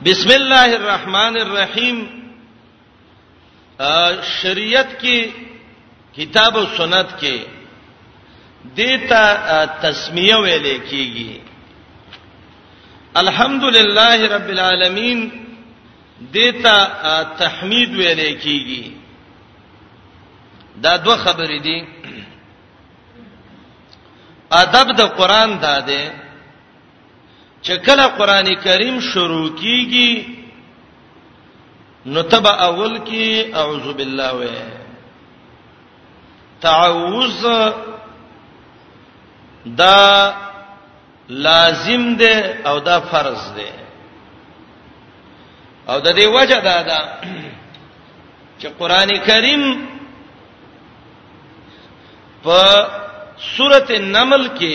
بسم الله الرحمن الرحیم شریعت کې کتاب او سنت کې دیتا تسمیه ویل کیږي الحمدلله رب العالمین دیتا تحمید ویل کیږي دا دوه خبرې دي ادب د قران دا ده چې کله قران کریم شروع کیږي نو تبا اول کې اعوذ بالله و تعوذ دا لازم دی او دا فرض دی او د دې وجه دا ده چې قران کریم په سورته نمل کې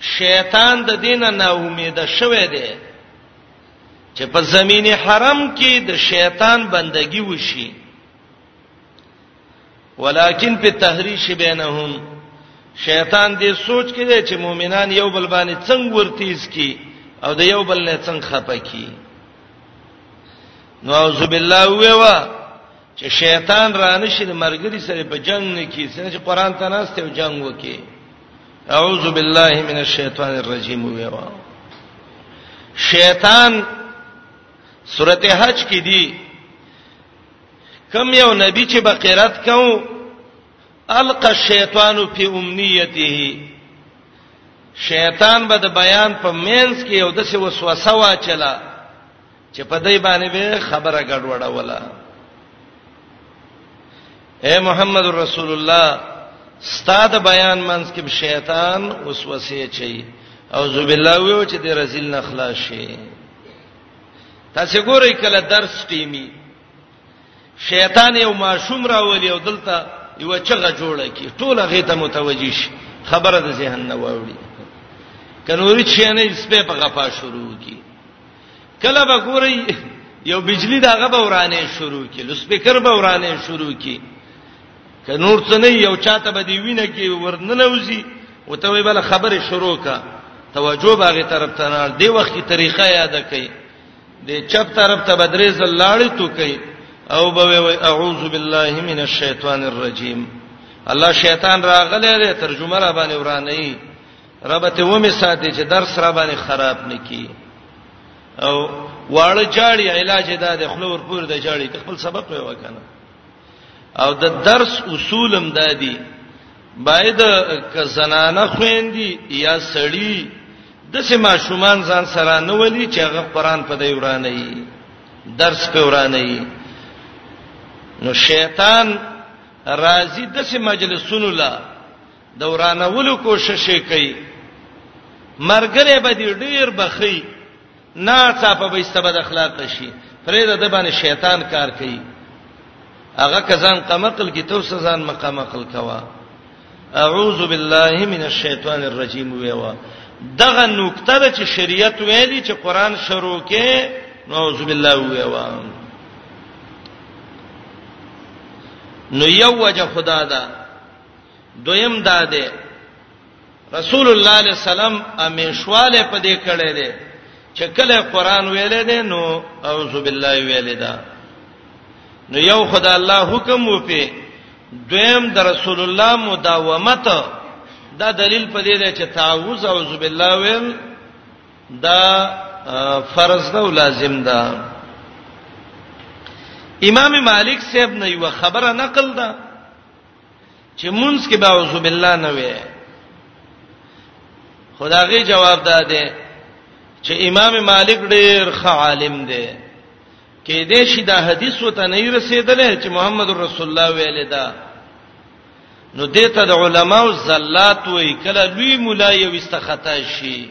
شیطان د دینه نا امید شوه دی چې په زمین حرم کې د شیطان بندگی وشي ولیکن په تحریش بینهم شیطان دې سوچ کې دی چې مؤمنان یو بل باندې څنګه ورتیز کی او د یو بل نه څنګه خپه کی نو اعوذ بالله ویوا چې شیطان رانه شي د مرګري سره په جنگ نه کی څنګه چې قران ته ناشته او جنگ وکي اعوذ بالله من الشیطان الرجیم ویوا شیطان سورته حج کې دی کم یو نبی چې بقرات کو القى الشیطان فی امنیته شیطان به د بیان په مینس کې یو د څه وسوسه واچلا چې په دای باندې به خبره ګډوډه ولا اے محمد رسول الله ستاد بیان منځ کې شیطان وسوسه چي او ذو بالله ویو چې د رسول نه خلاص شي تاسو ګورئ کله درس ټیمی شیطان یو ماشوم راولي او دلته یو چغه جوړه کی ټول هغه ته متوجی شي خبره د ذهن نه واوړي کنوري چې نه سپه په غپا شروع کی کله به ګوري یو بجلی دغه به ورانه شروع کی لو سپیکر به ورانه شروع کی کنور څه نه یو چاته به دی وینه کی ورنلوزی او ته وی بل خبره شروع کا توجه باغی طرف ته نه دی وخت کی طریقه یاد کړئ د چپ طرف ته بدرې زلاړې تو کوي او به وي اعوذ بالله من الشیطان الرجیم الله شیطان راغله دې ترجمه را باندې ورانه ای رب ته و می ساتي چې درس را باندې خراب نکي او واړه جاړي علاج ده د خلور پور د جاړي خپل سبق وي وکنه او د درس اصولم دادی باید ک زنانه خويندې یا سړی د سه ماشومان ځان سره نه ولي چې هغه قران په دی ورانه یي درس په ورانه یي نو شیطان راضی د سه مجلسونو لا دورانولو کوشش کوي مرګره به ډیر بخي ناڅاپه به استبد اخلاق شي پرې د باندې شیطان کار کوي هغه کزان قمقل کی تو سزان مقامقل کوا اعوذ بالله من الشیطان الرجیم ویوا دغه نقطه ده چې شریعت ویلي چې قران شروع کې اعوذ بالله ویوا نو یو وجه خدا ده دویم دا ده رسول الله علیه السلام امیشواله په دې کړه دی چې کله قران ویل دی نو اعوذ بالله ویل دا نو یو خدای الله حکم وپی دویم د رسول الله مداومت دا دلیل په دې دی چې تعوذ اعوذ بالله ویل دا فرض ده او لازم ده امام مالک صاحب نه یو خبره نقل ده چې مونږ کې به اعوذ بالله نه وي خدایي جواب داده چې امام مالک ډېر ښه عالم دی کې دې شي دا حدیث وته نه رسیدلې چې محمد رسول الله ویل دا نو دې ته د علماو زلات وې کله لوی مولای وسته خطا شي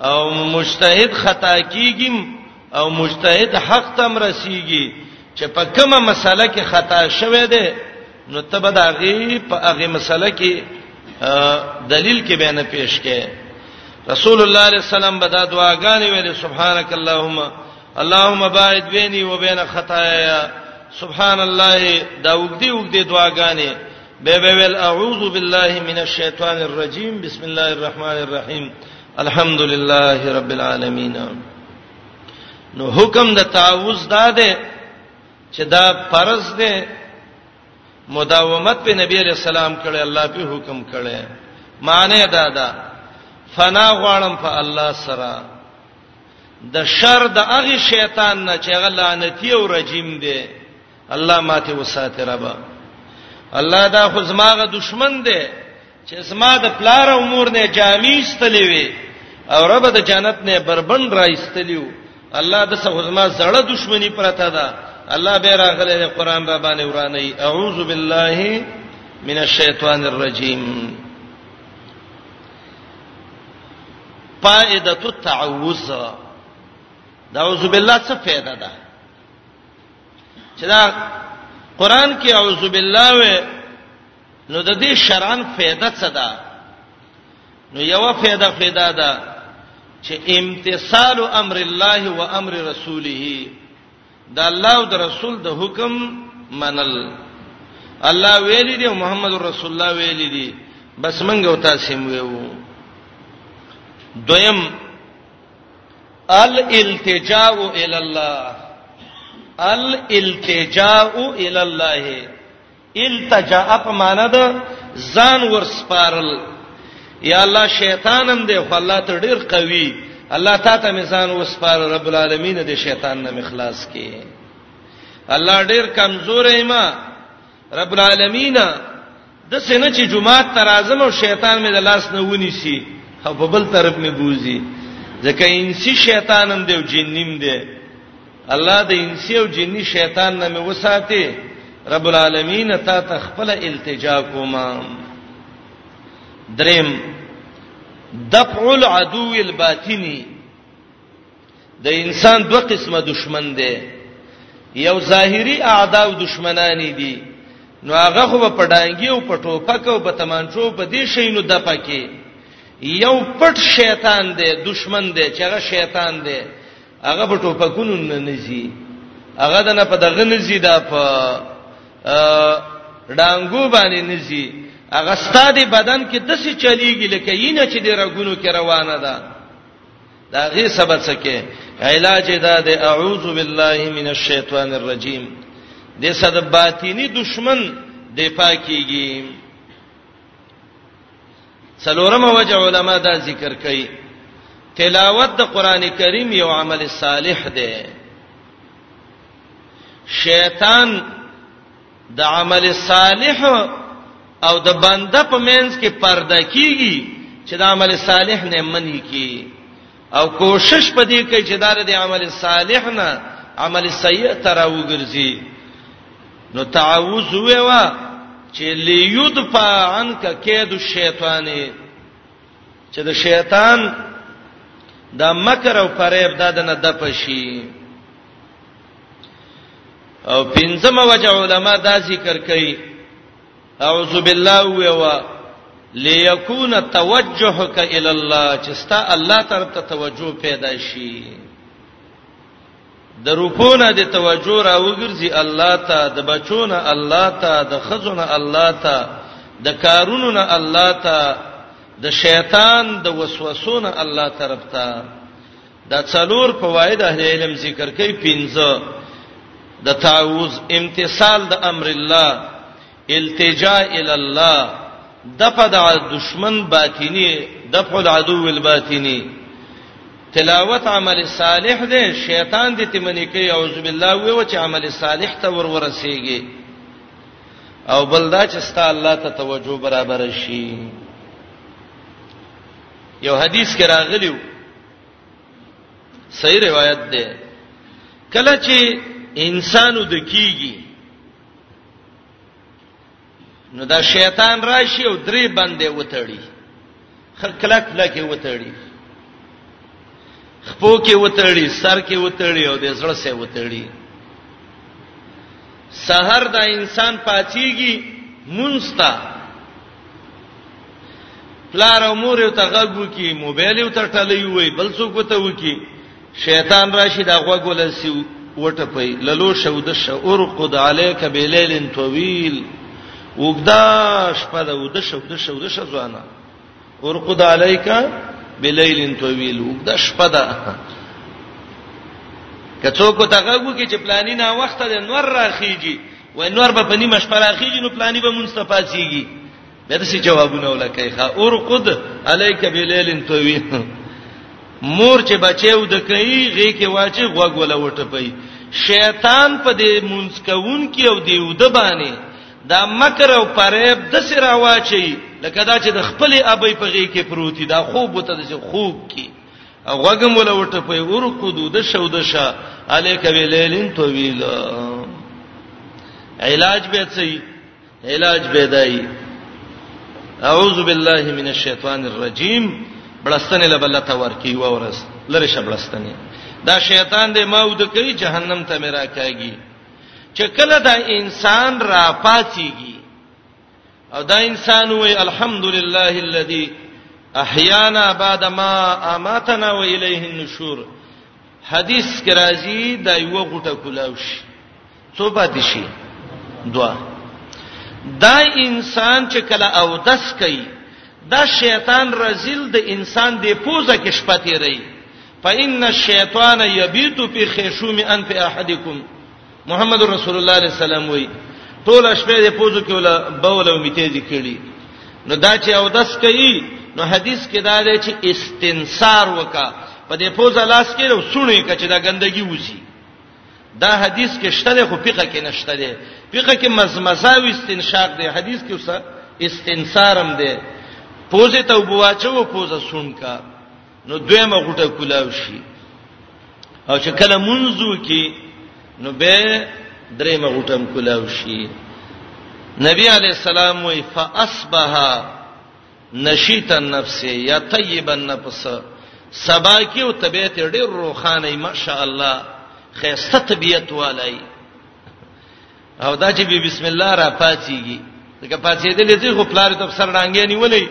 او مجتهد خطا کیږي او مجتهد حق تم رسیږي چې په کومه مسله کې خطا شوه دی نو ته به دا غي په هغه مسله کې دلیل کې به نه پیش کې رسول الله علیه السلام به دا دعاګانې ویلې سبحانك اللهم اللهم باعد بيني وبين خطاياي سبحان الله دا وګدي وګدي دعاګانې به به ول اعوذ بالله من الشیطان الرجیم بسم الله الرحمن الرحیم الحمد لله رب العالمین نو حکم د تعوذ دا ده چې دا فرض ده مداومت په نبی علیہ السلام کړي الله په حکم کړي معنی دا ده فنا غواړم په الله سره د شر د هغه شیطان نه چې هغه لعنتی او رجیم دی الله ماته وساته ربا الله دا خو زماغه دشمن دی چې زما د پلار او مور نه جامې استلې وي او رب د جنت نه بربند را استلیو الله د څه زما زړه دشمنی پرته ده الله به راغله د قران را باندې ورانه اعوذ بالله من الشیطان الرجیم فائدۃ التعوذ دا اعوذ بالله څه فائدہ ده چې دا قران کې اعوذ بالله و نو د دې شرعن فائدہ څه ده نو یو فائدہ فائدہ ده چې امتثال امر الله و امر رسوله د الله او د رسول د حکم منل الله ویل دي محمد رسول الله ویل دي بس منګه او تاسو هم ویو دویم الالتجاء الى الله الالتجاء الى الله التجاء په معنا د ځان ورسپارل یا الله شیطانم دی خو الله ته ډیر قوي الله تا ته میزان وسپار رب العالمین دې شیطان نه مخلاص کې الله ډیر کمزور ایما رب العالمین داسې نه چې جمعات ته راځم او شیطان مې د لاس نه ونیسي او په بل طرف مې بوزي ځکه انسی شیطان هم دی او جنیم دی الله د انسی او جنی شیطان نه مې وساتي رب العالمین ته تخپل التجا کوما دریم دفع العدو الباطنی د انسان دوه قسمه دشمن دی یو ظاهری اعدا او دشمنانی دي نو هغه خو په ډانګي او په ټوپک او په تمانچو په دې شینو د پکې یو پټ شیطان دی دشمن دی چې هغه شیطان دی هغه په ټوپکونو نه نزي هغه دنه په دغه نزي دا په ډانګو باندې نزي هغه ستادي بدن کې دسي چلیږي لکه ینه چې د رګونو کې روانه ده دا غي سبب سکه علاج دا د اعوذ بالله من الشیطان الرجیم د صد باطینی دشمن د پاکیږي څلورم وجه علما دا ذکر کوي تلاوت د قران کریم یو عمل صالح دی شیطان د عمل صالح او د بنده په منځ کې پرده کیږي چې د عمل صالح نه منی کی او کوشش پدې کوي چې دار د عمل صالح نه عمل سیئ تر وګرځي نو تعوذ ویوا چې لیدفع عنک کید الشیطان چې د شیطان د مکر او فریب د نه د پشي او پنځمه وجه علما دا ذکر کوي اعوذ بالله ویوا ليكون توجهك الى الله چې ستا الله تر ته توجه پیدا شي د روپونه د توجه را وګرځي الله ته د بچونه الله ته د خزونه الله ته د کارونو نه الله ته د شیطان د وسوسو نه الله طرف ته دا څلور فواید اهل علم ذکر کوي پنځه د تعوذ امتثال د امر الله التجاء الى الله دفع د دشمن باطینی دفع العدو الباطینی تلاوت عمل صالح دی شیطان دې تمنې کوي اعوذ بالله وی و چې عمل صالح ته ور ورسیږي او بل دا چې ستا الله ته توجه برابر شي یو حدیث کې راغلی وو صحیح روایت ده کله چې انسانو د کیږي نو دا شیطان راشي او درې بندې وتړي خلک لکه وتړي خپو کې وتړي سر کې وتړي او د زړه سره وتړي سحر دا انسان پاتېږي مونستا پلار او مور ته غږو کی موبایل یو ته ټلې وي بل څوک ته وکی شیطان راشي دا غوګول سی وټه پي للو شو د شعور قد عليك بليل طويل وګدا شپه د ود شو د شو د شزوانه ورقد عليك بليل طويل وګدا شپه ده کڅوک ته غوږو کې چې پلاني نه وخت د نور راخیږي و نور به پنی مش پر راخیږي نو پلاني به مونږ ته پاتېږي به د څه جوابونه ولکې ښا اور قد عليك بليل طويل مور چې بچیو د کوي غي کې واچي غوګ ولا وټپي شیطان په دې مونږ کون کې او دی ود باندې دا مکر او پریب د سره واچي لکه دا چې د خپل ابي په غي کې پروتي دا خوب وته د خوب کې غوګم ولا وټه په ور کو دو د شو د شا الیک ویلین طویل علاج به څه علاج به دای اعوذ بالله من الشیطان الرجیم بلستنه لبل تور کی و ورس لری شبلستنه دا شیطان دې ما ود کوي جهنم ته میرا کوي چې کله دا انسان را پاتېږي او دا انسان وای الحمدلله الذي احیانا بعد ما اماتنا و الیه النشور حدیث کې راځي دا یو غټه کولاو شي څو پاتې شي دوا دا انسان چې کله او دس کوي دا شیطان رزل د انسان دی پوزه کې شپته ری فإن الشیطان یبیت فی خیشوم انف احدکم محمد رسول الله علیه السلام وی ټول شپه د پوزو کې ولا بول او میته دي کړي نو دا چې او دس کوي نو حدیث کې دا دی چې استنصار وکا په دې پوزه لاس کې نو سونی کچې دا ګندګي وسی دا حدیث کې شته خو فقہ کې نشته دی فقہ کې مزمزه او استنشاق دی حدیث کې وسه استنصارم دی پوزه ته وبواچو پوزه سون کا نو دویمه غټه کولاو شي او چې کله منځو کې نو به درېمه غټم کولاو شي نبی علی السلام وی فاصبح نشیت النفس یا طیب النفس سبا کې او طبيعت ډېر روخانه ماشاء الله خيسته طبيعت والای او دا چې به بسم الله را پاتېږي دا پاتېدلې دی خو پلار ته سر ډانګې نیولې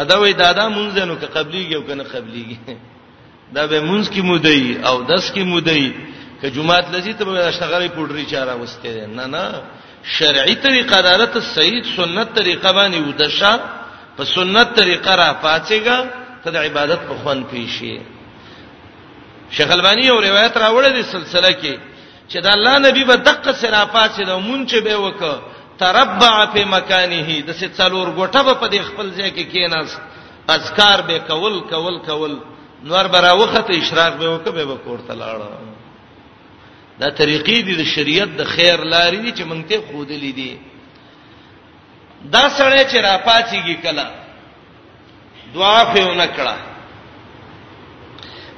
ادا وې دادا مونږ نو که قبليږي او کنه قبليږي دا به مونږ کې مودې او داس کې مودې که جمعات لذي ته به شغلې پوډري چاره وسته نه نه شرعي طریقه دالت سید سنت طریقه باندې ودشه په سنت طریقه را پاتېګا ته د عبادت په خوان پیشي شیخ البانی یو روایت راوړی دی سلسله کې چې د الله نبی به دقه سره پاسې د مونږ به وک تربع فی مکانه د څه څلور ګټه په دې خپل ځای کې کیناس اذکار به کول کول کول نور برا وخت اشراق به وک به کوړه لاړ دا طریقې دي د شریعت د خیر لارې دي چې مونږ ته خود لیدي دا سړی چې را پاتېږي کله دعا په ونکړه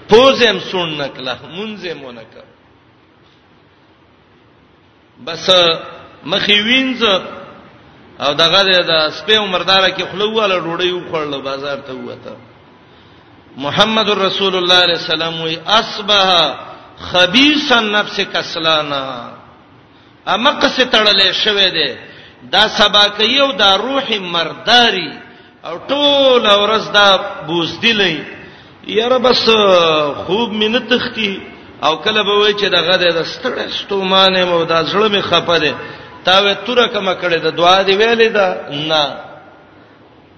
پوزم سن نکړه مونږه مونږه بس مخې وینځ او دغه د سپه عمردار کې خلواله ډوډۍ وخړل بازار ته وته محمد رسول الله علیه السلام وی اصبح خبيث النفس کسلانا امقه سي تړلې شوې ده دا سبا کوي او دا روح مرداري او ټول ورځ دا بوزدلې یاره بس خوب مې نه تختی او کله به وای چې دغه د ستړې ستومانه مو دا زړه مې خپه ده تا وې توره کما کړې ده دعا دی ویلې ده نه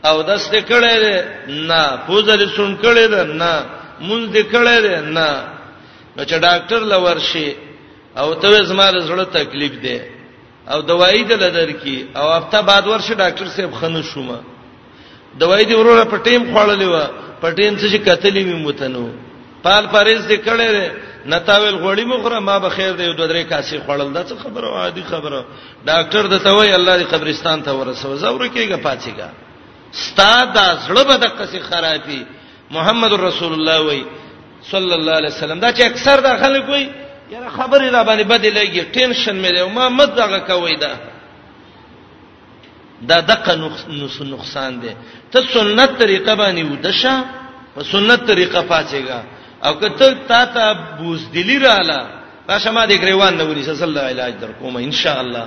او داس دې کړې ده نه پوزه دې سن کړې ده نه مونږ دې کړې ده نه نو چې ډاکټر لور شي او ته زما د زړه تکلیف دی او دوايي د لدر کی او هفته بعد ورشه ډاکټر صاحب خنو شوم دوايي دی وروره په ټیم خوړلې و په ټیم څه کتلې مې متنو پال پاریز دې کړې نتاول غوړی مخره ما به خیر دی دوه درې کاسې خوړل دا څه خبره عادي خبره ډاکټر د توي الله دې قبرستان ته ورسو زور کېږي پاتېږي ستاد زړه به د قصې خرابي محمد رسول الله وای صلی الله علیه وسلم دا چې اکثر دا خلک وای یاره خبرې را باندې بدې لګي ټینشن مې دی ما مت دغه کوي دا دا دغه نقصان دی ته سنت طریقه باندې ودشه په سنت طریقه پاتېګا او کته تا ته بوز دلی رااله راشه ما دې ګریوان نه ونی صلی الله علیه در کوم ان شاء الله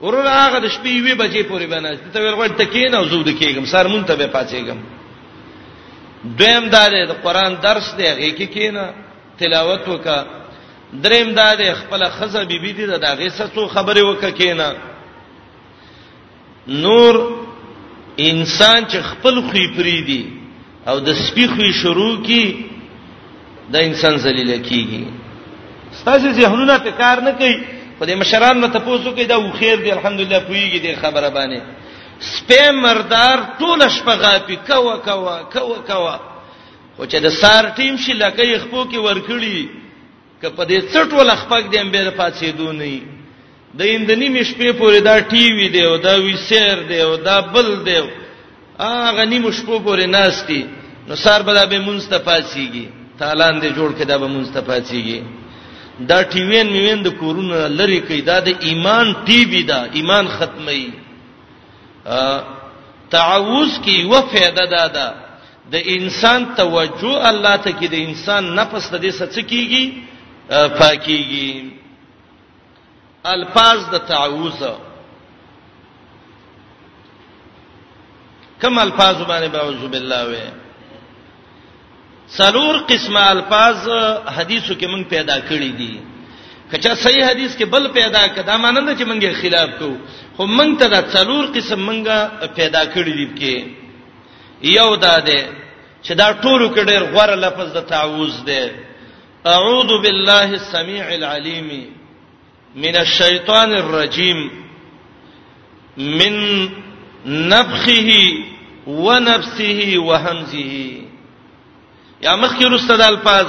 ورور هغه د شپې وی بجې پورې باندې ته ویل غوړ تکین او زود کېږم سر مونږ ته به پاتېږم دویم دا دی د قران درس دی هغه کې کینا تلاوت وکا دریم دا دی خپل خزه بیبي دي دا غي څه خبره وکا کینا نور انسان چې خپل خوې پری دی او د سپیخوي شروع کی د انسان ذلیل کیږي ستاسو ذهنونه په کار نه کوي خو د مشران مت پوسو کې دا خیر دی الحمدلله پویږي د خبره باندې سپه مردار ټول شپه غاپی کوا کوا کوا کوا خو چې د سار ټیم شي لکه یې خپو کې ورکړي که په دې څټ ول خپګ دې امبیر پاتې دو نه د اندنی مش په پورې دا ټي وي دی او دا وی سیر دی او دا بل دی هغه نیم شپو پورې ناشتي نو سار به دا به منستفاسيږي تالان دې جوړ کړي دا به منستفاسيږي دا ټي وین میوین د کورونه لری کوي دا د ایمان ټي بي دا ایمان ختمي تعوذ کی و فائدہ دا ده د انسان توجه الله ته کې د انسان نفس د دې څه کیږي پاکیږي الفاظ د تعوذ کوم الفاظ باندې باوذ بالله وې سلور قسمه الفاظ حدیثو کې مونږ پیدا کړی دي کچا صحیح حدیث کې بل پیدا کدا مانند چې مونږه خلاف کو خو مونږ ته دا سلور قسم مونږه پیدا کړی دي کې یو دا ده چې دا ټولو کې ډېر غوړه لفظ د تعوذ ده اعوذ بالله السميع العليم من الشيطان الرجيم من نفخه ونفسه وهمزه یا مخکې رسته د الفاظ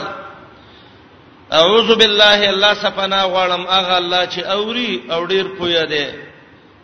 اعوذ بالله الله سبحانه غوړم اغه الله چې اوري او ډیر پوی دی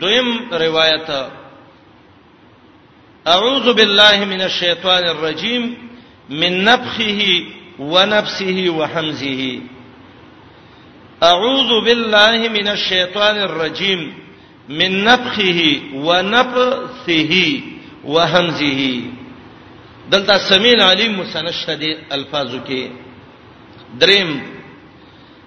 دویم روایت اعوذ بالله من الشیطان الرجیم من نفخه ونفسه وحمزه اعوذ بالله من الشیطان الرجیم من نفخه ونفثه وهمزه دلته سمین علیم مسنشد الفاظو کې دریم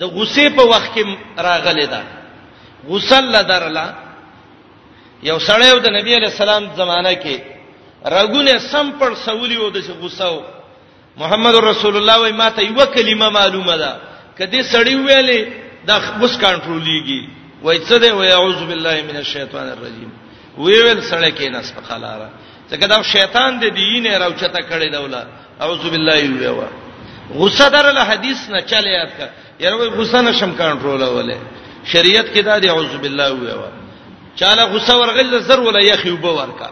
د غصې په وخت کې راغلی دا غسل لدرلا یو سړی د نبی علی السلام زمانہ کې رګونه سم پر سولی و د غصو محمد رسول الله وای ماته یو کلمه معلومه ده کدی سړی ویلې د غص کنټرولېږي وای څه دی وای اعوذ بالله من الشیطان الرجیم وی ویل سړی کې نس په خلاره ځکه دا شیطان دې دینه راوچته کړی دا ولا اعوذ بالله ویوا غصه درل حدیث نه چلے یاد کا یره وای غصه نشم کنټرول وله شریعت کې دا دی اعوذ بالله ویوا چاله غصه ورغل زر ولا یخي وب ورکا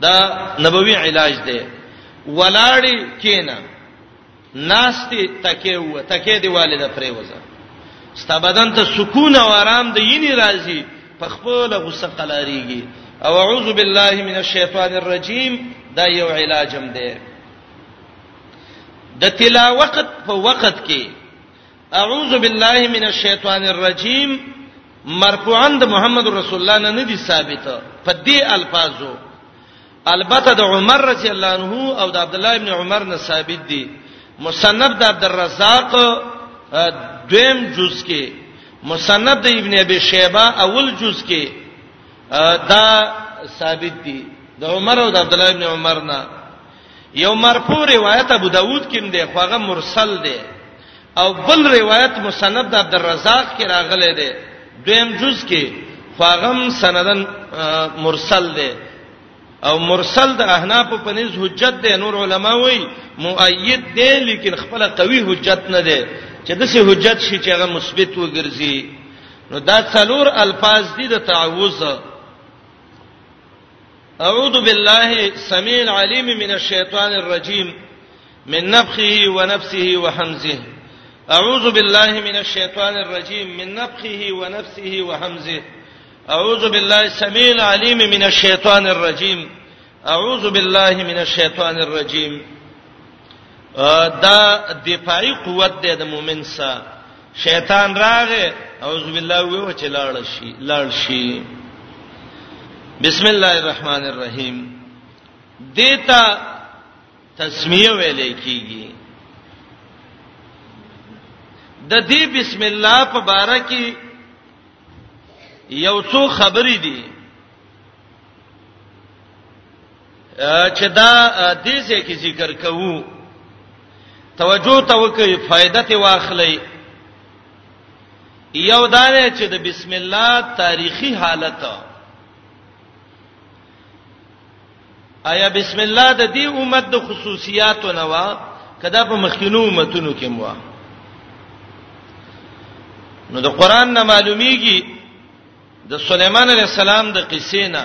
دا نبوي علاج دی ولاړی کینا ناشتي تکي و تکي دی والده پرې وځه ستا بدن ته سکون او آرام د یینی راځي په خپل غصه قلاریږي او اعوذ بالله من الشیطان الرجیم دا یو علاج هم دی د تلاوت په وخت کې اعوذ بالله من الشیطان الرجیم مرفوعا د محمد رسول الله نه ندي ثابته په دې الفاظو البته د عمر رضی الله عنه او د عبد الله ابن عمر نه ثابت دي مصنف د عبد الرزاق دویم جز کې مصنف د ابن ابي شيبه اول جز کې دا ثابت دي د عمر او د عبد الله ابن عمر نه یو مرفوع روایت ابو داود کې دی خو هغه مرسل دی او بل روایت مسند عبد الرزاق کې راغلی دی دویم جز کې فاغم سندن مرسل دی او مرسل د احناف په نس حجت دی نور علما وایي مؤید دی لیکن خپل قوي حجت نه دی چې د سه حجت شي چې هغه مثبت وګرځي نو دا څلور الفاظ دي د تعوذ اعوذ بالله السميع العليم من الشيطان الرجيم من نفخه ونفسه وحمزه اعوذ بالله من الشیطان الرجیم من نفخه ونفسه وهمزه اعوذ بالله السميع العليم من الشیطان الرجیم اعوذ بالله من الشیطان الرجیم دا دفاعي قوت دی د مؤمن سره شیطان راغې اعوذ بالله ویو چې لاړ شي لاړ شي بسم الله الرحمن الرحیم دیتا تسمیه ویلې کیږي د دې بسم الله په باره کې یو څو خبرې دي چې دا دې څه کې ذکر کوو توجه ته وکړئ فائدہ ته واخلئ یو دا دی چې د بسم الله تاریخی حالت آیا بسم الله د دې امت د خصوصیاتو نه وا کدا په مخکینو امتونو کې مو نو د قران نه معلومیږي د سليمان عليه السلام د قصې نه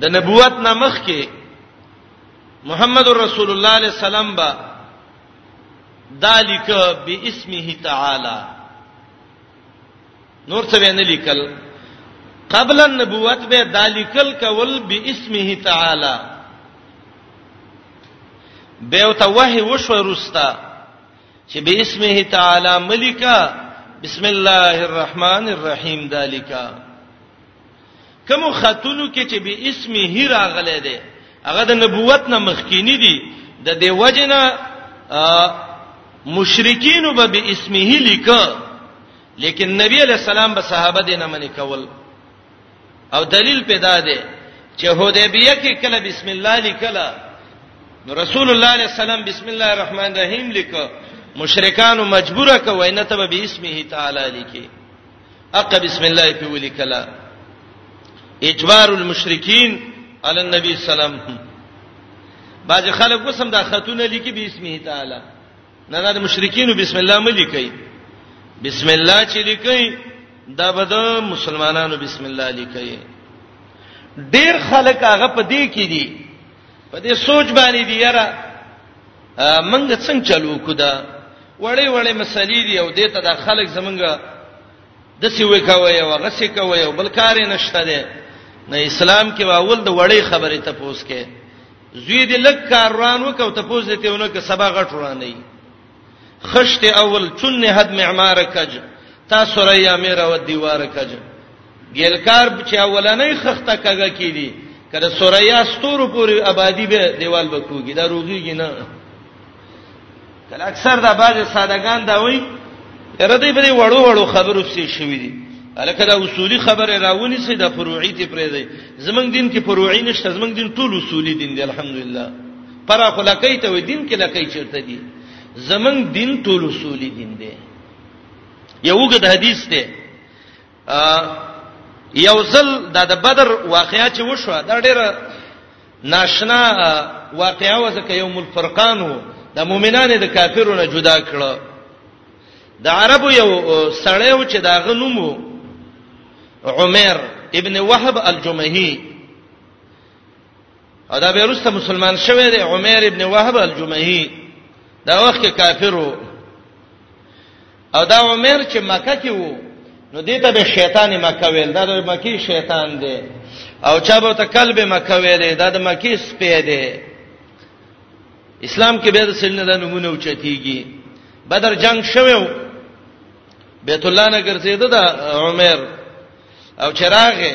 د نبوت نامخ کې محمد رسول الله علیه السلام با ذالک باسمه تعالی نور څه نه لیکل قبل النبوت به ذالکل کول باسمه تعالی به او ته وحی وشو رستا چې بسمه تعالی ملکا بسم الله الرحمن الرحیم دالیکا کوم خاتونو کې چې به اسمه هی راغله ده هغه د نبوت نه مخکینی دي د دې وجنه مشرکین به به اسمه لیکه لیکن نبی علیہ السلام به صحابه دې نه منې کول او دلیل پیدا دی چې حدیبیه کې کله بسم الله لیکلا نو رسول الله علیه السلام بسم الله الرحمن الرحیم لیکو مشرکانو مجبوره کوي نه ته به اسمه تعالی لیکي اقا بسم الله په ولي کلا اجبار المشرکین علی النبی سلام بعض خلک وسم دا خاتون لیکي بسم الله تعالی نه دا د مشرکین بسم الله ملي کوي بسم الله چې لیکي دا به د مسلمانانو بسم الله لیکي ډیر خلک هغه په دې کې دي په دې سوچ باندې دي یاره منګ څنګه چلو کو دا وړې وړې مسلې دي او دې ته د خلک زمونږ د سی وې کوي او غسې کوي او بل کار نشته ده نه اسلام کې واول د وړې خبرې ته پوس کې زوی دې لک کار روان وکاو ته پوز دې تهونه که سبا غټ روان نه خشت اول چن حد معمار کج تا سریا میرا و دیوار کج ګیلکار چې اولنې خخته کګه کیدی کله سوریا ستورو پورې آبادی به دیوال بکوږي دا روغیږي نه کله اکثر دا باز سادهګان دا وای ردی بری وړو وړو خبرو سي شوې دي الکه دا اصولي خبره راونی سي د فروعي ته پرې دی زمنګ دین کې فروعي نشته زمنګ دین ټول اصولي دین دی الحمدلله پر خلکای ته وې دین کې لکې چرته دي زمنګ دین ټول اصولي دین دی یوګد حدیث ته یو ځل دا د بدر واقعیا چې وشو دا ډیره ناشنا واقعیا و ځکه یوم الفرقان وو د مؤمنانو د کافرو نه جدا کړو د عربو یو سړی و چې دا غنومو عمر ابن وهب الجمهي او دا به رسته مسلمان شوی دی عمر ابن وهب الجمهي دا وخت کې کافرو او دا عمر چې مکه کې وو نو دې ته به شیطان مکه ویل دا د مکی شیطان دی او چا به ته کلب مکه ویل دا د مکی سپی دی اسلام کې به د سلنه د نمونه اوچتیږي بدر جنگ شوو بیت الله نه ګرځیده د عمر او چراغه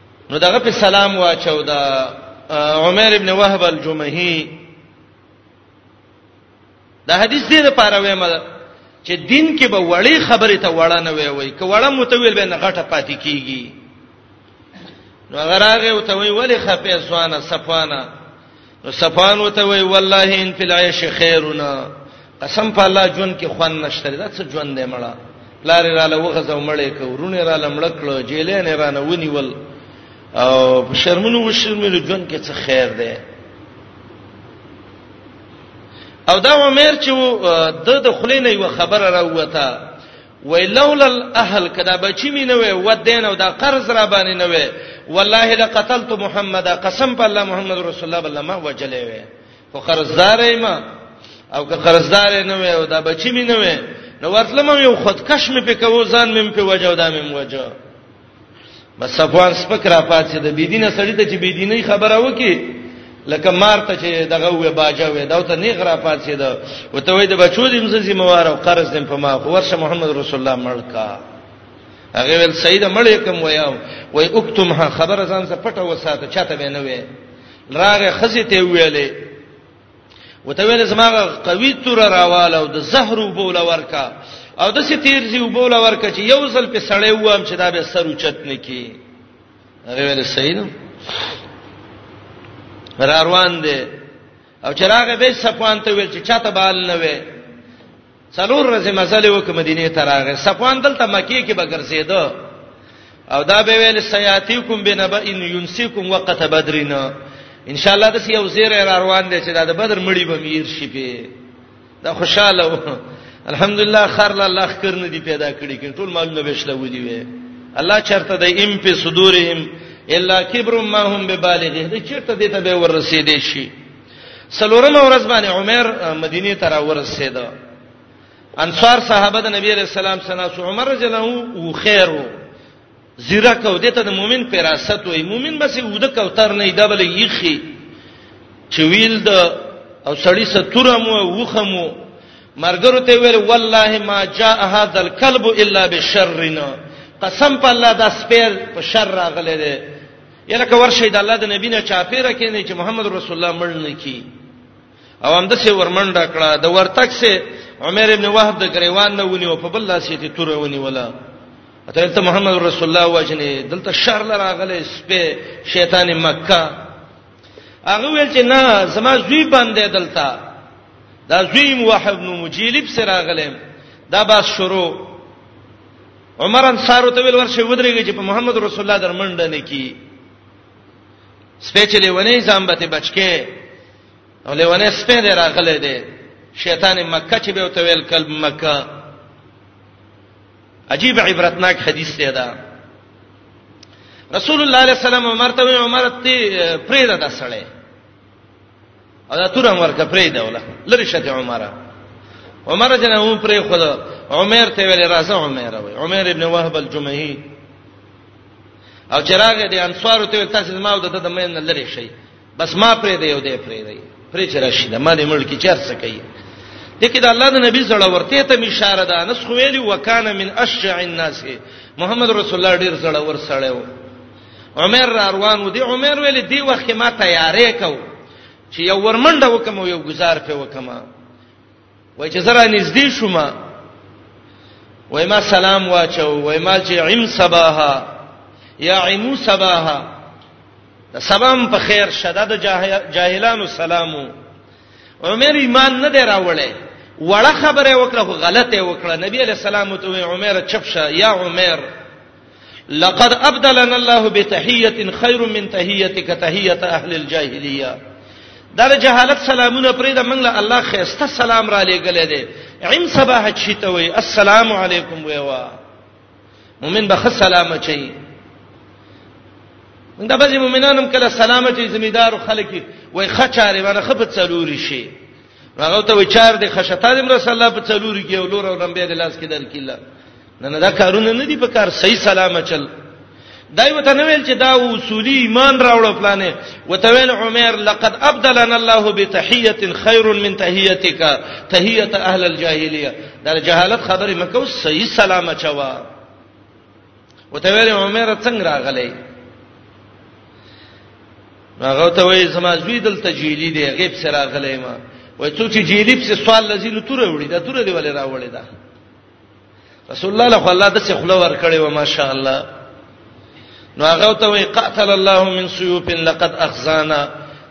نو دغه په سلام واچو دا عمر ابن وهب الجمهي دا حدیث دې لپاره وایم چې دین کې به وړې خبره ته وړه نه وي وي که وړه متویل به نه غټه پاتې کیږي نو غراغه او ته وی ولی خپې سوانه صفانه نو صفان وته وی والله ان فی العيش خیرنا قسم په الله جون کې خوان نشته دا څه جون دی مړه لارې را لوغه زو مړې کو ورونه را لمړ کړو جیلې نه را نه ونیول او په شرمونو وشرملو جون کې څه خیر دی او دا عمر چې د د خلینې و خبره راوته وای لولا الاهل کدا بچی می نه وای و دین او دا قرض را باندې نه وای والله لقتلت محمد قسم په الله محمد رسول الله بل ما وجلې وای خو قرضدار ما او که قرضدار نه وای او دا بچی می نه وای نو ورتلم یو خودکش می په کو ځان می په وجو دا می وجو بس صفوان سپک را پاتې د بيدینه سړی ته چې بيدینه خبره وکي لکه مارته چې دغه وې باجا وې دا ته نیغ را پاتې ده او ته وې د بچو دې مزه زموار او قرض دې په ما خو ورشه محمد رسول الله مړکا هغه ول سید مړې کوم ویاو وې اکتمها خبره ځان څخه پټه وساته چاته به نه وې راغه خزي ته ویلې وته ویل زماغه قوی تور راواله او د زهر وبول ورکا او د ستیر زی وبول ورکا چې یو ځل په سړی وام چې دا به سر اوچت نه کی هغه ویل صحیح نو را روان دي او چراغ به صفوان ته ویل چې چاته بال نه وي څلور ورځې مزل وکړ مدینه ته راغی صفوان دلته مکی کې بغرزیدو او دا به ویل سیاتیکم بنبا ان ينسیکم وقت بدرین ان شاء الله د یو زیر را روان دي چې دا د بدر مړی به میر شي په دا خوشاله و الحمدلله خر لا الله خکر نه دی پیدا کړی کې ټول مالونه بشله ودی وي الله چرته د ام په صدورهم الا کبر ما هم ببالغه د چرته دې ته به ورسېدې شي څلورمه ورځ باندې عمر مدینه ته راورسېد انصار صحابه د نبی رسول الله صلی الله علیه وسلم عمر جنو او خیرو زیرا کو دته د مؤمن پراست وای مؤمن بس وده کوتر نه دبل یخي چویل د او سړی ستورمو وخمو مرګرو ته ویل والله ما جاء هذا الكلب الا بشرنا قسم په الله دا سپیر په شر راغله یله که ورشي د الله د نبی نه چاپیره کینې چې محمد رسول الله مړ نه کی او هم د څه ورمنډه کړه د ورتک سه عمر ابن وهب د گریوان نه ونی او په بل لاس یې تور ونی ولا اته ته محمد رسول الله وجنه دلته شهر لراغله سپه شیطان مکه هغه ویل چې نه زما زوی باندې دلته دا زوی موحد نو مجیلب سره غلم دا باس شروع عمر انصار ته ویل ورشه ودرېږي چې په محمد رسول الله درمنډه نه کی سپېچلې ونی ځم به ته بچکه او لیونه سپې دې راغلې دې شیطان مکه چې به ته ویل کلب مکه عجیب عبرتناک حدیث دی دا رسول الله علیه السلام عمر ته عمر ته پرې دا سړی ادا تور عمر کفرې دا ولا لری شته عمره عمر جنه هم پرې خو عمر ته ویل راځه عمر وای عمر ابن وهب الجمهي او چراغ دې انصار ته تاسو ما او دته د مین لری شي بس ما پرې دی او دې پرې دی پرې چې راشي د ما دې ملک چر څه کوي دغه د الله د نبی زړه ورته ته اشاره ده نس خو ویلی وکانه من اشجع الناس محمد رسول الله ډیر زړه ور سړیو عمر را روان و دی عمر ویل دی وخت ما تیارې کو چې یو ورمنډه وکم یو گزار په وکم وای چې زرا نږدې شوم وای ما سلام واچو وای ما چې عم صباها یا عمو صباها د سبام په خیر شدد جاهلانو سلامو عمر ایمان نه دی راوړی وړه خبره وکړه غلطه وکړه نبی علی السلام ته عمر چپ شه یا عمر لقد ابدلنا الله بتحيه خير من تحيتك تحيه اهل الجاهليه دا جهالت سلامونه پرې د منګله الله خيسته سلام را لېګلې دي عم صباح چی ته وي السلام علیکم وی وا مؤمن به سلام چي دا به مؤمنانم کله سلام چي زمیدار خلک وي خچاره ونه خپت ضروري شي هغه ته وچار دي خشتا دې رسول الله په ضروري کې ولور او لمبه د لاس کې درکې الله نه نه دا کارونه نه دي په کار صحیح سلام چل دای وته نه ویل چې دا اصولي ایمان راوړو پلانې وته ویل عمر لقد ابدلنا الله بتحيه خير من تحيتك تحيه اهل الجاهليه دا جهالت خبره مکو صحیح سلام چوا وته ویل عمر څنګه راغلی هغه ته وای زما زوی دلته جیلی دی غیب سره غلې ما وای څو چې جیلی په سوال لذي نو تور وړي دا تور دی ولې راوړي دا رسول الله له الله د څه خلو ور کړی و ماشاء الله نو هغه ته وی قتل الله من سيوف لقد اخزانا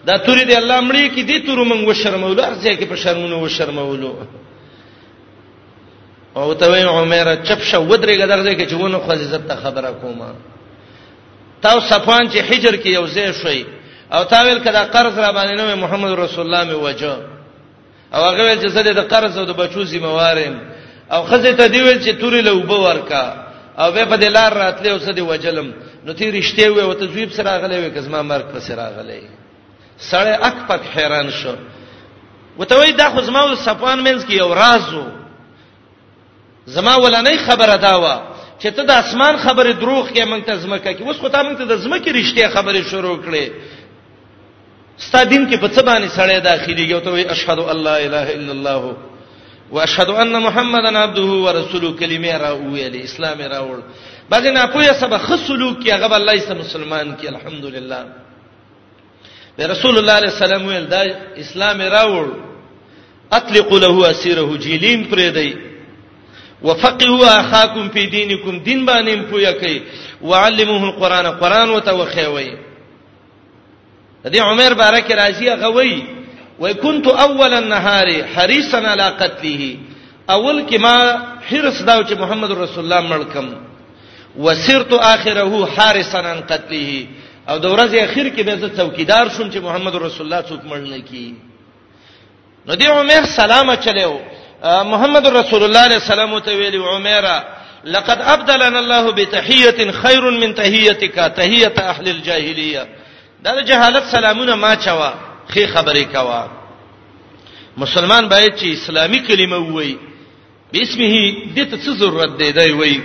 دا تورې دی الله مړی کې دي تور مونږ وشرمولو ارزه کې په شرمونو وشرمولو او ته وی عمر چپ شو ودرېګه درځه کې چې ونه خو عزت ته خبره کومه تاو صفان چې حجر کې یو ځای شوی او تا ویل کدا قرض را باندې نو محمد رسول الله می وجه او هغه ویل چې زه د قرض او د بچو ذمہوار یم او خزه ته دی ویل چې توري له وبو ورکا او به په دې لار راتلې او سدي وجلم نو تی رښتې وې او ته زویب سره غلې وې کزما مرګ په سره غلې سړی اک پک حیران شو وته وای دا خو زما او صفوان منځ کې یو رازو زما ولنې خبره دا و چې ته د اسمان خبره دروغ کې مونږ ته زمکه کې اوس خو ته مونږ ته د زمکه رښتیا خبره شروع کړې ستا دین کې په څه باندې سړی داخلي یو ته وي اشهد الله اله الا الله واشهد ان محمدن عبده ورسوله کلمه را ویلې اسلام را وړ بعضی نه پوهه سبا خصلو کې هغه الله یې مسلمان کې الحمدلله د رسول الله علیه السلام ویل دا اسلام راوړ اطلق له اسیره جیلیم پرې دی وفقهوا اخاکم فی دینکم دین باندې پویا کوي وعلموه القرآن قرآن وته وخیوي دې عمر بارک راضی غوي وای كنت اول النهار حريصا على قتله اول کې ما حرس داو چې محمد رسول الله مړکم وسرت اخره حارسا عن قتله او د ورځې اخر کې به زه څوکیدار شوم چې محمد رسول الله څوک مړ نه کی نو دی عمر سلام چلو محمد رسول الله علیه السلام ته ویلی عمره لقد ابدلنا الله بتحيه خير من تحيتك تحيه اهل الجاهليه دا د جهالت سلامونه ما چوا خې خبرې کوا مسلمان باید چې اسلامي کلمه وایي باسمه دې ته څه ضرورت دی دی وای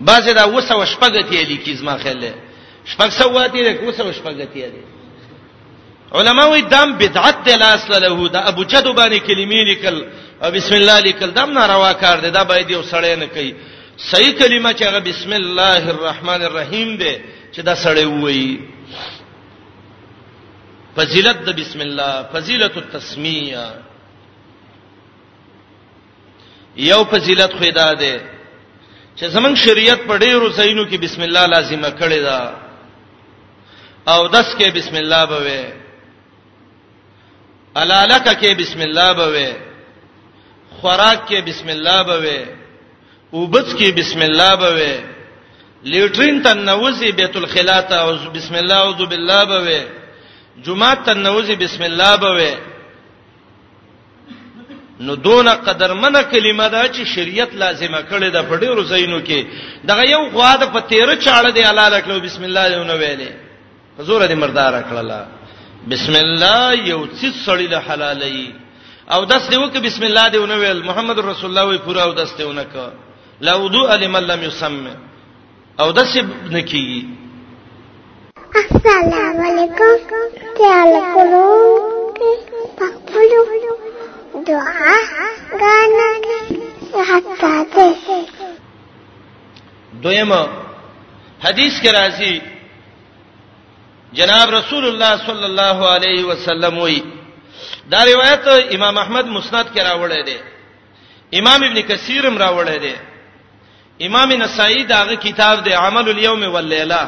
بعضې دا وسه او شپږتې لیکي زما خیال دی شپږ سواتې دی وسه او شپږتې دی علما وی دام بدعت دی لاس له دا ابو جد باندې کلمې لیکل او بسم الله لیکل دام ناروا کار دی دا باید یو سړی نه کوي صحیح کلمه چې هغه بسم الله الرحمن الرحیم دی چې دا سړی وایي فضیلت د بسم الله فضیلت التسمیه یو فضیلت خو دا ده چې زمنګ شریعت په ډیرو ځایونو کې بسم الله لازمه کړې ده او داس کې بسم الله به وي علالک کې بسم الله به وي خوراک کې بسم الله به وي وبڅ کې بسم الله به وي لیټرین ته نوځي بیت الخلا ته او بسم الله اعوذ بالله به وي جمعه ته نوځي بسم الله به وي نو دونه قدرمنه کلمه ده چې شریعت لازمه کړې ده په ډیرو ځایونو کې دغه یو غوا د په 13 چاړه دی حلال کړو بسم الله یو نو ویلې په زور دې مردار کړلا بسم الله یو څه سړی له حلالې او داس دی وک بسم الله دی ونو ویل محمد رسول الله وی پورا او داس دی ونک لا وضوء لمن لم يسمى او د سب نکیږي السلام علیکم تعال کولو پخپلو دعا غانا حتا ته دویمه حدیث کې راځي جناب رسول الله صلی الله علیه وسلم وی دا روایت امام احمد مسند کې راوړی دی امام ابن کثیرم راوړی دی امام نسائی داغه کتاب دی عمل اليوم والليله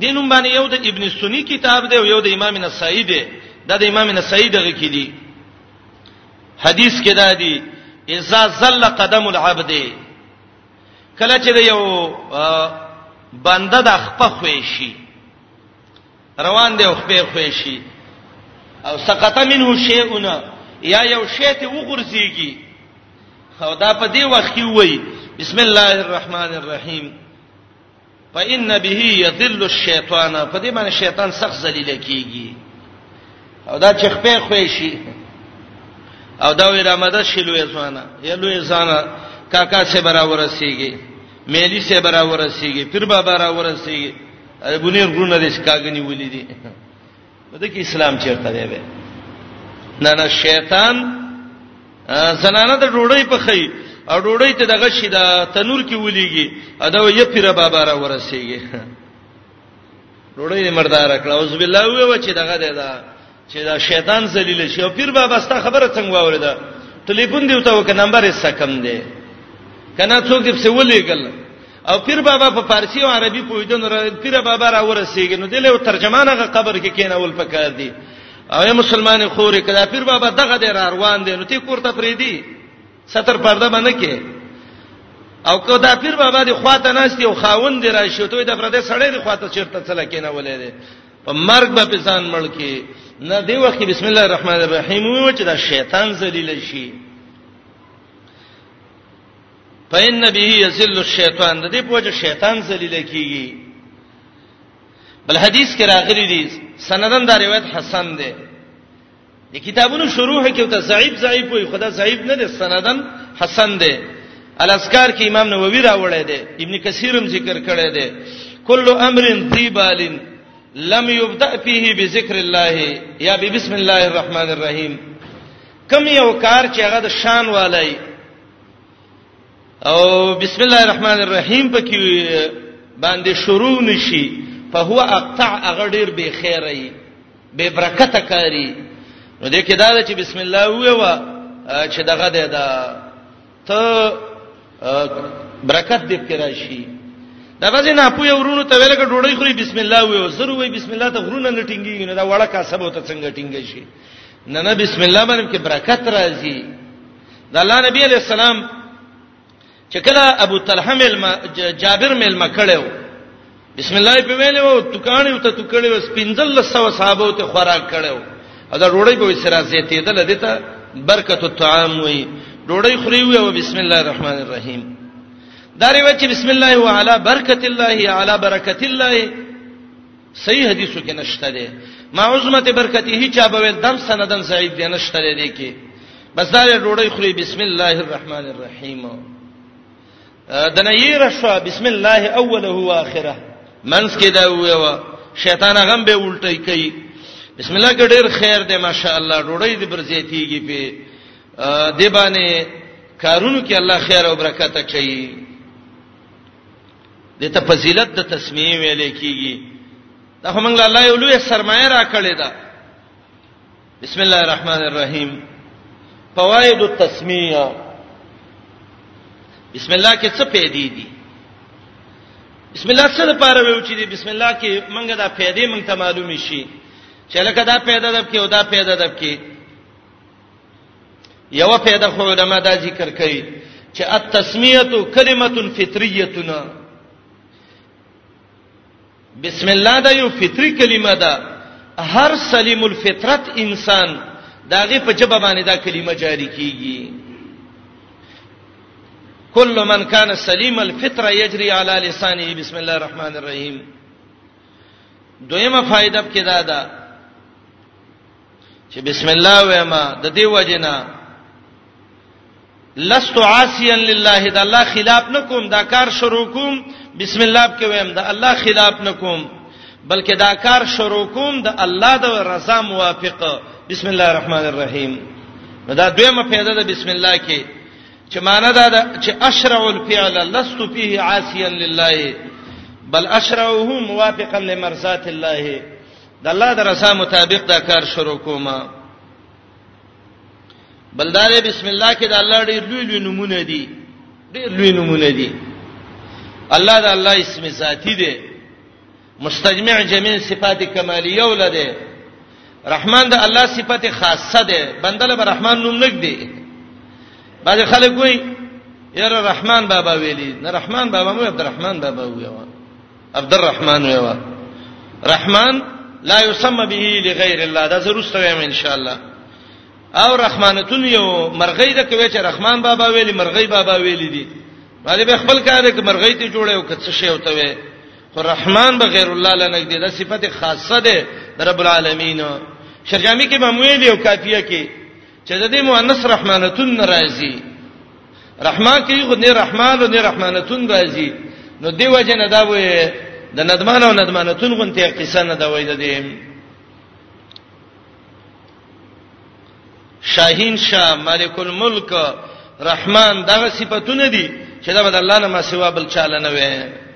دینوم باندې یو د ابن سنی کتاب دی او یو د امام نسائی دی دا د امام نسائی دغه کې دی حدیث کې دا دی اذا زل قدم العبد کله چې یو بنده د خپخوي شي روان دی او خپې خوې شي او سقط منه شیئون یا یو شی ته وغورځيږي او دا په دې وخت کې وای بسم الله الرحمن الرحیم فإن به يذل الشیطان په دې باندې شیطان سخت ذلیل کیږي او دا چې خپې خوې شي او دا ویرا مدد شلوې ځوانه یلوې ځانه کاکا سے برابر رسیږي میلی سے برابر رسیږي پیر بابا برابر رسیږي اره بنیر غرونه د شکاګنی ولې دي بده کې اسلام چیرته دی به نه نه شیطان زنانه د ډوړی په خی او ډوړی ته دغه شي د تنور کې ولېږي ادا یې پیر بابا را ورسېږي ډوړی مردار کړه اوس بالله وې و چې دغه دی دا چې دا شیطان ذلیل شي او پیر بابا ستا خبره څنګه واوریدا ټلیفون دی وته وک نمبر یې سکم دی کنه څوک یې ولېګل او پیر بابا په فارسی او عربي پوهیدنه را پیر بابا را ورسیږي نو دله ترجمانه قبر کې کینه ول پکار دی او یا مسلمان خورې کله پیر بابا دغه د روان دی نو تی کوړه پرې دی ستر پرده باندې کې او کو دا پیر بابا دی خواته ناشتي او خاون دی راشي ته د پردې سړې دی خواته چیرته څل کینه ولې دی په مرګ به پسان مړ کې نه دی وخت بسم الله الرحمن الرحیم و چې دا شیطان ذلیل شي فإن به يذل الشیطان د دې په وجه شیطان ذلیل کیږي بل حدیث کې راغلی دی سندن دا روایت حسن دی د کتابونو شروح کې ته ضعیف ضعیف وي خدا ضعیف نه دي سندن حسن دی الاسکار کې امام نووي راوړی دی ابن کثیرم ذکر کړی دی کل امر ذی بال لم یبدا فيه بذکر الله یا بسم الله الرحمن الرحیم کم یو کار چې هغه د شان والای او بسم الله الرحمن الرحیم پکې باندې شروع نشي فهو اقطع اغه ډیر به خیره به برکت کاری نو دې کې دا چې بسم الله ویوا چې دغه دې دا ته برکت دې کې راشي دا غزه نه پوی ورونو ته ویل کې ډوړی خوري بسم الله ویو زرو وی بسم الله ته غرونه نه ټینګي نه دا وړه کا سبو ته څنګه ټینګي شي نه نه بسم الله باندې کې برکت راځي د الله نبی علی السلام چې کله ابو طلحه ملما جابر ملما کړو بسم الله په ویلو تکانه ته تکړه وس پنځل سو صحابه ته خوراک کړو او دا روړی په سره زیتې ده لدی ته برکت الطعام وی روړی خوري وی او بسم الله الرحمن الرحیم دا ری وچ بسم الله وعلى برکت الله علی برکت الله صحیح حدیثو کې نشته دی ما عظمت برکته چا به ول دم سندن ضعیف دی نشته دی کې بس دا ډوړی خوري بسم الله الرحمن الرحیم دنه یې رشوا بسم الله اوله و اخره منس کې دا ویوا شیطان غم به الټی کوي بسم الله کې ډیر خیر دی ماشاء الله ډوړی دې پر زیاتیږي په دی باندې کارونو کې الله خیر او برکت کوي دته فضیلت د تسمیه ویل کیږي دا هم الله یو لوی سرمایه را کړی دا بسم الله الرحمن الرحیم فوائد التسمیه بسم الله کې څه پیدې دي بسم الله څه لپاره ویو چې دي بسم الله کې منګه دا پیدې مونږ ته معلوم شي چې لکه دا پیدا دب کې او دا پیدا دب کې یو پیدا خو علما دا ذکر کوي چې التسمیه کلمه فطریه بسم الله دا یو فطری کلمه ده هر سلیم الفطرت انسان داغه په جبه باندې دا کلمه جاری کیږي کل من کان سلیم الفطره یجری علی لسانه بسم الله الرحمن الرحیم دویمه فائدہ کې دا ده چې بسم الله وېما د دې وجنا لست عاصيا لله دا الله خلاف نکوم دا کار شروع کوم بسم الله کې وېم دا الله خلاف نکوم بلکې دا کار شروع کوم د الله د رضا موافق بسم الله الرحمن الرحیم دا دویمه پیدا ده بسم الله کې چې معنا دا ده چې اشرع الفعل لست فيه عاصيا لله بل اشرعه موافقا لمرضات الله د الله د رضا مطابق دا کار شروع کوم بلدار بسم الله کې د الله ډېر لوی لوی نمونه دي ډېر لوی نمونه دي الله د الله اسم ذاتی دی مستجمع جميع صفات کمالیه ولده رحمان د الله صفته خاصه ده بندل به رحمان نوم نګ دی بعض خلک وایي یاره رحمان بابا ویلی نه رحمان بابا مو عبدالرحمن بابا ویو عبد الرحمن ویوا رحمان لا يسمى به لغیر الله دا ضرور ستویم ان شاء الله او رحمانتون یو مرغی د کوي چې رحمان بابا ویلی مرغی بابا ویلی دي باندې به خپل کار کې مرغی ته جوړه او کڅ شی او ته وي خو رحمان به غیر الله لنګ دي دا صفته خاصه ده رب العالمین شرجامی کې ممویل او کافیه کې چې د دې مؤنث رحمانتون ناراضي رحمان کې خو نه رحمان او نه رحمانتون راځي نو دی وجه نه دا وې د ندمان او ندمانتون غونته قصه نه دا وې د دې شاهین شاه مالک الملک رحمان دغه صفاتونه دي چې دا بد الله نه ما سوا بل چاله نه وې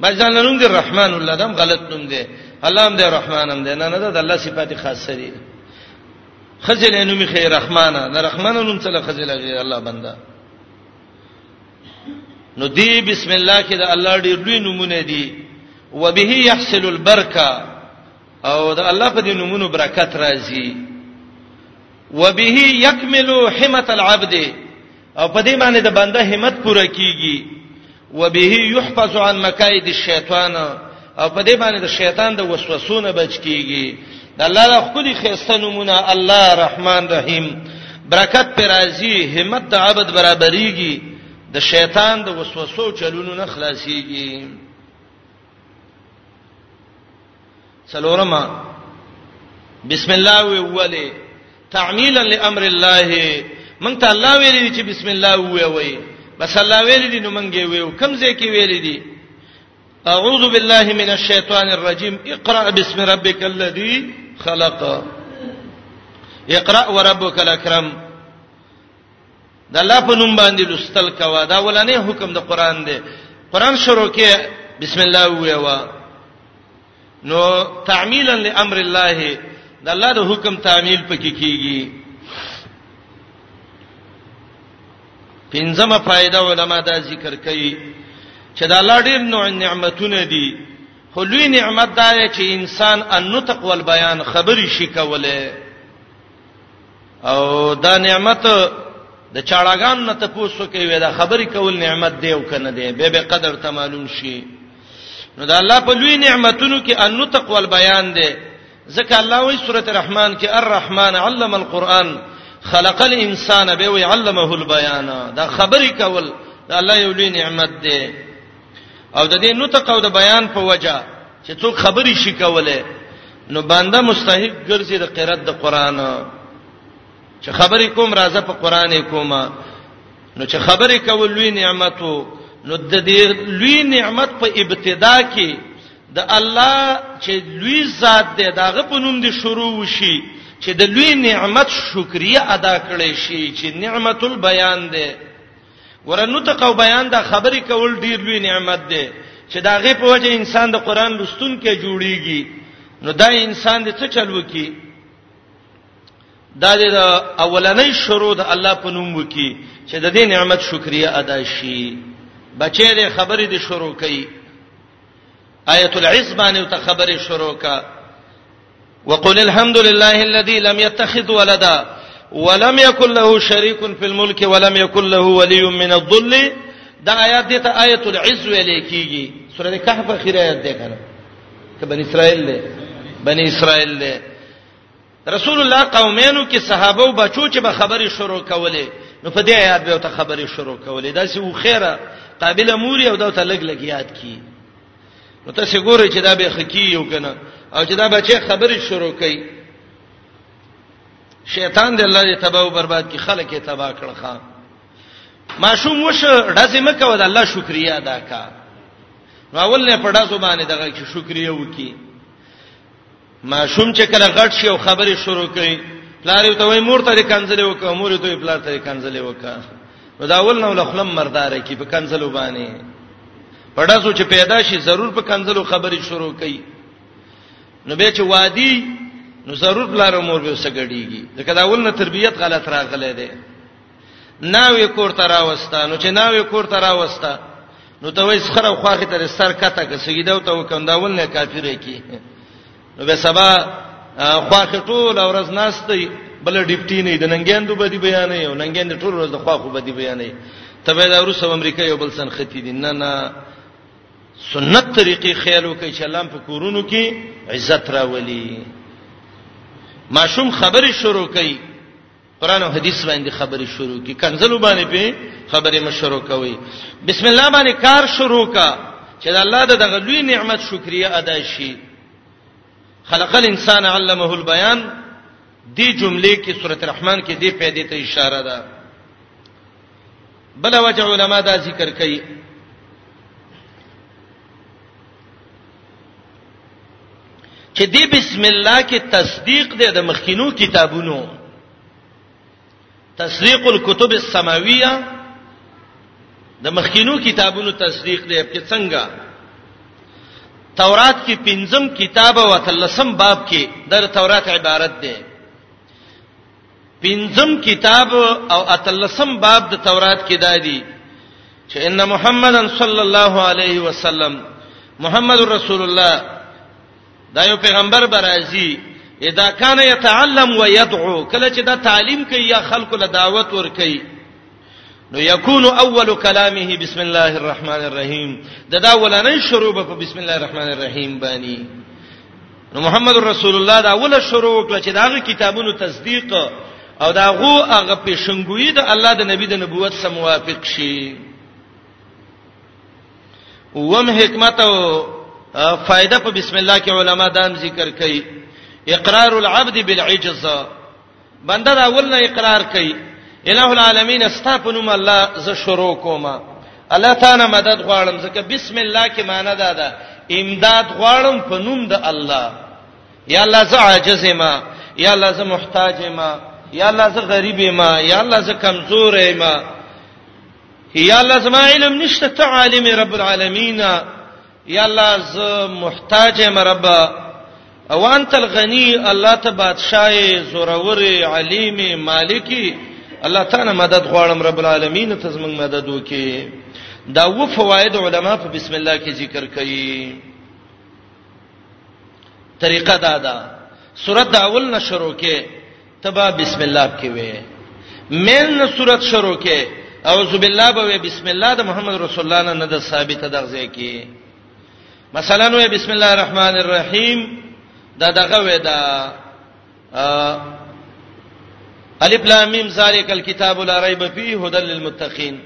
مجدان نوم دی رحمان الله دم غلط نوم دی الله هم دی رحمان هم دی نه نه دا الله صفات خاصه دي خزل نوم یې خیر رحمانه نه رحمانه نوم څه له خزل غیر الله بندا نو دی بسم الله کې د الله ډېر لوی نمونه دي وبه يحصل البرکه او د الله په دې نمونه برکت راځي وبه يكمل حمت العبد او په دې باندې د بنده همت پوره کیږي وبه يحفظ عن مکائد الشیطان او په دې باندې د شیطان د وسوسو نه بچ کیږي د الله له خپل خسته نمونه الله رحمان رحیم برکت پر راضی همت د عبادت برابرېږي د شیطان د وسوسو چلونو نه خلاصيږي څلورم بسم الله وی ولی تعمیلا لامر الله مونږ ته الله ویلي دي چې بسم الله وی وی بس الله ویلي دي نو مونږ یې ویو کم ځای کې ویلي دي اعوذ بالله من الشیطان الرجیم اقرا بسم ربک الذی خلق اقرا وربک الاکرم د الله په نوم باندې لوستل کوا دا ولنې حکم د قران دی قران شروع کې بسم الله ویوا نو تعمیلا لامر الله د الله د حکم تعمیل پکې کیږي پنځمه فائدہ علما دا ذکر کوي چې دا الله ډېر نوع نعمتونه دي خو لوی نعمت دا چې انسان ان نطق والبيان خبري شي کوله او دا نعمت د چاړهګان نه تاسو کې وې دا خبرې کول نعمت دی او کنه دی به به قدر ته معلوم شي نو دا الله په لوی نعمتونو کې ان تقوا البيان دی ځکه الله وایي سورته رحمان کې الرحمن علم القرآن خلق الانسان به وی علمه البيان دا خبرې کول دا الله یو لوی نعمت دی او د دې نطق او د بیان په وجه چې څوک خبري شي کوله نو بنده مستحق ګرځي د قرات د قران چې خبرې کوم راځه په قران کوم نو چې خبرې کول لوی نعمت نو د دې لوی نعمت په ابتدا کې د الله چې لوی ذات دی داغه په نوم دي شروع وشي چې د لوی نعمت شکریا ادا کړي شي چې نعمت البیان دی ورنو ته کو بیان دا خبرې کول ډیر لوی نعمت دی چې دا غي په وجه انسان د قران لستون کې جوړیږي نو دا انسان دې څه چل وکي دا د اولنۍ شروع د الله په نوم وکي چې د دې نعمت شکریا ادا شي بچې دې خبرې دې شروع کړي آیت العز باندې ته خبرې شروع کړه وقل الحمد لله الذي لم يتخذ ولدا ولم يكن له شريك في الملك ولم يكن له ولي من الذل دا آیات دې ته آیت العز ویل کیږي سورہ کهف اخر آیت ده کنه ته بنی اسرائیل ده بنی اسرائیل ده رسول الله قومینو کې صحابه او بچو چې به خبرې شروع کولې نو په دې آیات به ته خبرې شروع کولې دا چې و خیره قابل امور او دا ته لګ لګ یاد کی نو ته څه ګورې چې دا به خکی یو کنه او چې دا بچي خبرې شروع کړي شیطان دې الله دې تباہ او برباد کی خلک یې تباہ کړل خان ماشوم وش ډزې مکه ود الله شکریا ادا کا نو اول نه پړا زبانه دغه شکریا وکي ماشوم چې کله غټ شي او خبرې شروع کوي پلار یې ته وای مور ته کنځلې وکړه مور یې ته پلار ته کنځلې وکړه نو دا اول نو لخلم مردار کی په کنځلو باندې پړاسو چې پیدا شي ضرور په کنځلو خبرې شروع کوي نو به چې وادي نو ضرور پلار مور به سګړيږي ځکه دا اول نه تربيت غلط راغله ده ناوې کور ته راوستا نو چې ناوې کور ته راوستا نو ته وایس خره خواخې ته سر کته که سجده او ته وکنداول نه کافر کی نو به سبا خواخې ټول ورځ ناشته بل ډیپټی نه د ننګیندو بدی بیان یو ننګیند ټول ورځ د خواخو بدی بیان یو ته به دا روس امریکا یو بل سن ختی دي نه نه سنت طریقې خیال وکړي چې الله په کورونو کې عزت راولي ماشوم خبرې شروع کړي قران او حدیث باندې خبرې شروع کی کنزلو باندې په خبرې مشورو کوي بسم الله باندې کار شروع کا چې د الله د دغه لوی نعمت شکریا ادا شي خلق الانسان علمه البیان دی جملې کې سورۃ الرحمن کې دی پیدا ته اشاره ده بل وجه علما دا ذکر کوي چې دی بسم الله کې تصدیق دی د مخکینو کتابونو تصدیق الكتب السماویه د مخکینو کتابونو تصدیق دی په څنګه تورات کې پنځم کتاب او تلسم باب کې د تورات عبارت دی پنځم کتاب او اتلسم باب د تورات کې دادی چې ان محمدن صلی الله علیه وسلم محمد رسول الله دا یو پیغمبر برازي اذا کان یتعلم و یدعو کله چې دا تعلیم کوي یا خلکو له دعوت ور کوي نو یکون اول کلامه بسم الله الرحمن الرحیم دا دا ولنې شروع په بسم الله الرحمن الرحیم باندې نو محمد رسول الله دا اوله شروع کړ چې داغه کتابونو تصدیق او دا غو هغه پیشنګوی د الله د نبی د نبوت سره موافق شي وم حکمت او فائدہ په بسم الله کې علما دام ذکر کوي اقرار العبد بالعجز بنده دا ول نه اقرار کوي الہ العالمین استا په نوم الله ز شروع کوم الله تعالی مدد غواړم ځکه بسم الله کې معنی دا ده امداد غواړم په نوم د الله یا الله ز عاجز ما یا الله ز محتاج ما یا الله ز غریب ما یا الله ز کمزور ما یا الله زما علم نشته ته عالم رب العالمین یا الله ز محتاج یم رب او انت الغنی الله ته بادشاہ زورور علیم مالکی الله تعالی مدد غواړم رب العالمین ته زمنګ مدد وکي دا و فواید علما په بسم الله کې ذکر کړي طریقه دا ده سورۃ اول نشرو کې تبا بسم الله کې وې مین صورت شروع کې اعوذ بالله به بسم الله د محمد رسول الله نه د ثابته دغه کې مثلا وې بسم الله الرحمن الرحیم دا دغه وې دا الف لام میم ذالک الکتاب لا ریب فیه هدى للمتقین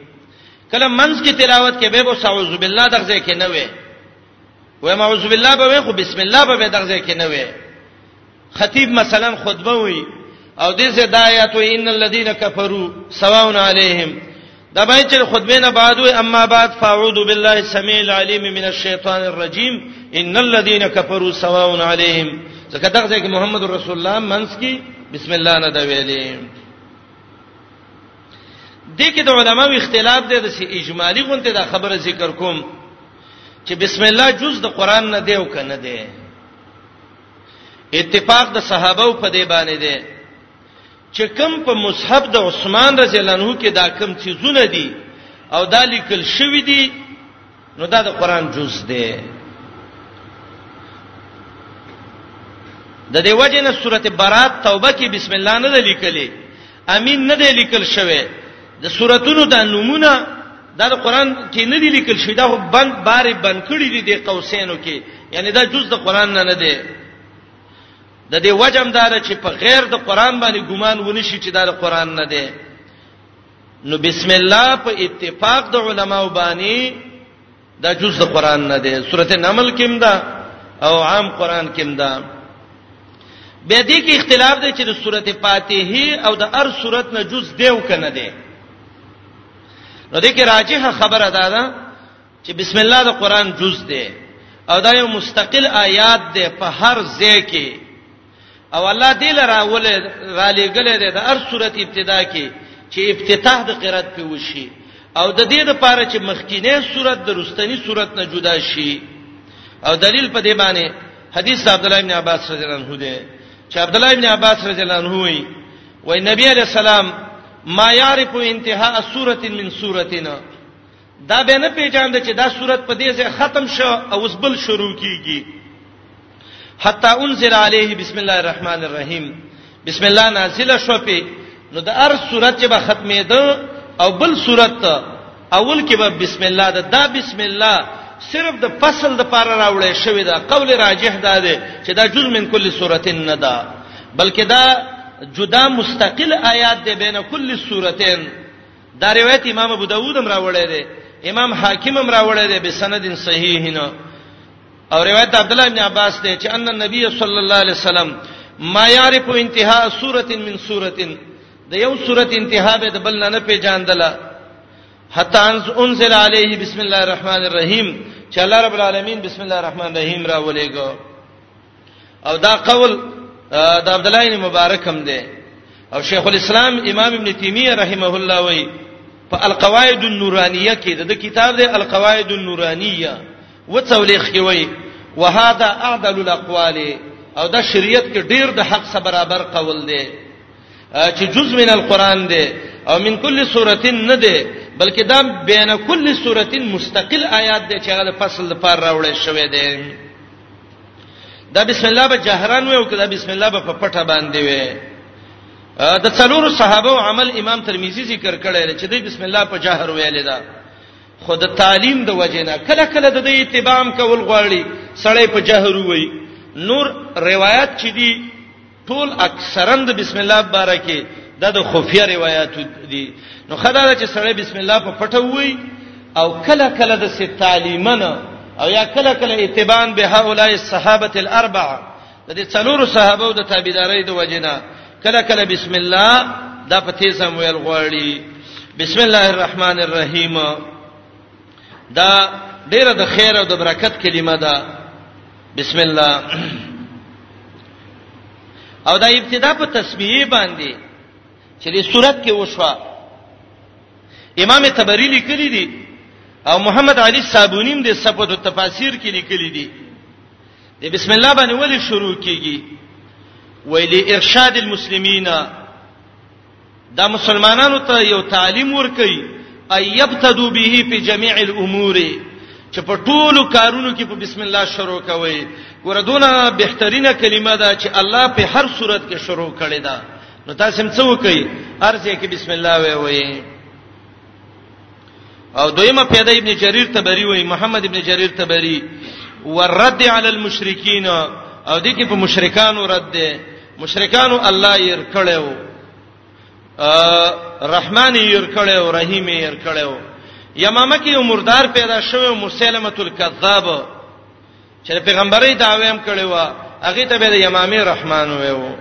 کله منځ کې تلاوت کې به بو اعوذ بالله دغه کې نه وې وې اعوذ بالله به خو بسم الله به دغه کې نه وې خطیب مثلا خطبه وی او دې زه دایات و ان الذين كفروا سواء عليهم دا باندې چې خطبه نه بعد وي اما بعد فاعوذ بالله السميع العليم من الشيطان الرجيم ان الذين كفروا سواء عليهم ځکه دغه ځکه محمد رسول الله منس کی بسم الله نه دا ویلې دې کې د علماو اختلاف دی د اجمالی غونته دا خبره ذکر کوم چې بسم الله جز د قران نه دی او کنه دی اتفاق د صحابه په دی باندې دی چې کم په مصحف د عثمان رضی الله عنه کې دا کم چیزونه دي او دا لیکل شوی دي نو دا د قران جز دی د دې وجه نه سورته برات توبه کې بسم الله نه لیکلې امین نه دی لیکل شوی د سوراتونو د نمونه دا د قران کې نه دی لیکل شوی دا بند بارې بند کړی دی د قوسینو کې یعنی دا جز د قران نه نه دی د دې وجم دار چې په غیر د قران باندې ګومان ونشي چې دا د قران نه دی نو بسم الله په اتفاق د علماو باندې دا جز د قران نه ده سورته نمل کې هم ده او عام قران کې هم ده به دې کې اختلاف دی چې د سورته فاتحه او د هر سورته نه جز دیو کنه دی نو دې کې راجحه خبره ده دا چې بسم الله د قران جز دی او دا یو مستقل آیات دی په هر ځای کې او الله دې لرا ول را لګلې ده د هر صورت ابتدا کې چې افتتاح د قرات په وشي او د دې لپاره چې مخکینه صورت د رستنی صورت نه جدا شي او دلیل په دې باندې حدیث عبد الله ابن عباس رضی الله عنه ده چې عبد الله ابن عباس رضی الله عنه وی وای نبی علیہ السلام ما یعرف انتهاء سوره من سورتنا دا به نه پیژاند چې دا صورت په دې ځای ختم شو او اوس بل شروع کیږي حتا انزل علیه بسم الله الرحمن الرحیم بسم الله نازله شو په نو د ار صورت چې به ختمه ده او بل صورت اول کې به بسم الله ده دا بسم الله صرف د فصل د پاره راوړې شوې ده قول راجح ده ده چې دا جز من کل سورتین نه ده بلکې دا جدا مستقل آیات ده بین کل سورتین دا روایت امام ابو داوود هم راوړی دی امام حاکم هم راوړی دی بسند صحیح نه او روایت عبد الله ابن عباس ته چې ان النبي صلی الله علیه وسلم ما يعرف انتهاء سوره من سوره د یو سوره انتها به د بل نه پیژاندل حتا انزل علیه بسم الله الرحمن الرحیم چې الله رب العالمین بسم الله الرحمن الرحیم را ولېګو او دا قول د عبد الله بن مبارک هم دی او شیخ الاسلام امام ابن تیمیه رحمه الله وایي په القواعد النورانیه کې د کتاب دی القواعد النورانیه وڅولېخ کې وایي وهذا اعدل الاقوال او دا شریعت کې ډیر د حق سره برابر قول دی چې جز من القران دی او من کل سورۃ نه دی بلکې دا بین کل سورۃ مستقل آیات دی چې هغه فصل لپاره راوړل شوی دی دا بسم الله به جهران وي او کدا بسم الله به په پټه باندې وي د څلورو صحابه او عمل امام ترمذی ذکر کړی دی چې د بسم الله په جهر ویل دا خود تعلیم د وجنه کله کله د دې اتباع کول غواړي سړی په جهر وي نور روایت چې دی ټول اکثرا د بسم الله بارکه دا د خفیه روایت دي نو خدای چې سره بسم الله په پټه وای او کله کله د ست تعلیمنه او یا کله کله اتبان به هؤلاء الصحابه الاربعه د دې څلورو صحابه او د تابعداري د وجنه کله کله بسم الله دا په تیزه ویل غواړي بسم الله الرحمن الرحیم دا ډیره د خیر او د برکت کلمه ده بسم الله او دا ابتدا په تسبیح باندې چې د صورت کې وشو امام تبری لیکلی دی او محمد علی صابونیم د صفات او تفاسیر کې لیکلی دی د بسم الله باندې ولې شروع کیږي ویلي ارشاد المسلمین دا مسلمانانو ته یو تعلیم ورکړي ايبتدو به په جميع الامور چې په ټولو کارونو کې په بسم الله شروع کوي ګوردونه بهترینه کلمه ده چې الله په هر صورت کې شروع کړي دا نو تاسو هم څه وکړي ارزه کې بسم الله وایي او دویمه پیدا ابن جریر تبری وای محمد ابن جریر تبری ورد علی المشرکین او دې کې په مشرکانو رد ده مشرکانو الله یې ور کړو رحمان یې ور کړو رحیم یې ور کړو یمامه کې یو مردار پیدا شوی مسلمه الکذاب چې پیغمبري داوی هم کړی و هغه ته به د یمامه رحمان ویو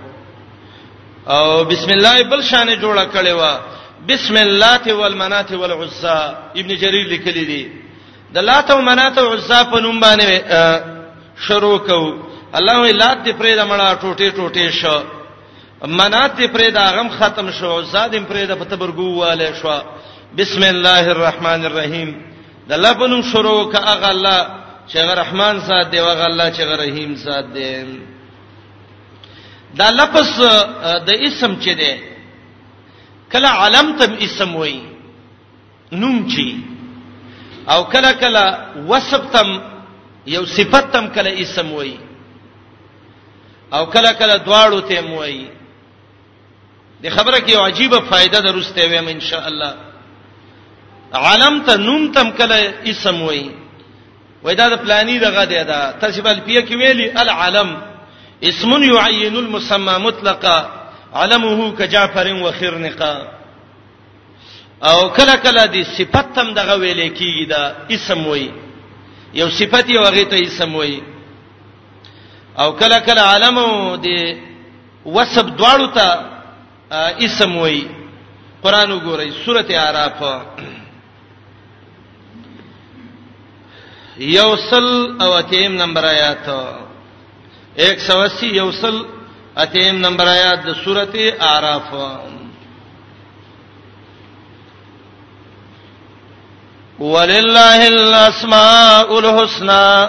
او بسم الله بل شان جوړه کړی و بسم الله ته والمنات والعزى ابن جرير لیکلی دی د لات او منات او عزى په نوم باندې شروع کو الله وی لات دې پرې د مړه ټوټه ټوټه شو منات دې پرې د غم ختم شو عزى دې پرې د پتبرګو والے شو بسم الله الرحمن الرحیم د الله په نوم شروع کا هغه الله چې هغه رحمان ذات دی هغه الله چې هغه رحیم ذات دی دا لفظ د اسم چې دی کله علم تم اسم وای نوم چی او کله کله وصف تم یو صفت تم کله اسم وای او کله کله دواړو تم وای د خبره کې عجیب فائدہ درسته ویم ان شاء الله عالم ته نوم تم کله اسم وای وای دا د پلاني دغه دی دا تاسو بل پیه کې ویلي العالم اسم يعين المسمى مطلقا علمه كجعفر وخرنقا او کله کله د صفت تم دغه ویل کیږي دا اسم وای یو صفت یو هغه ته اسم وای او کله کله علم د وسب دواړو ته اسم وای قران وګورئ سورته اعراف یوصل او اتیم نمبر آیات 180 یوصل اتیم نمبر آیات د سورته اعراف ولله الاسماء الحسنى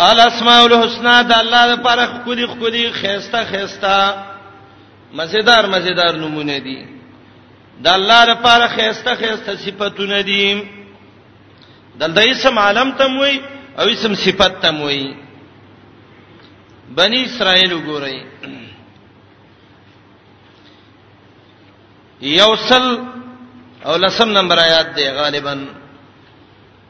الاسماء الحسنا د الله لپاره خولي خولي خيسته خيسته مزیدار مزیدار نمونه دي د الله لپاره خيسته خيسته صفاتونه دي دلته اسم عالم تم وي او اسم صفات تم وي بني اسرائيل وګورئ یوصل او لسم نمبر آیات دی غالبا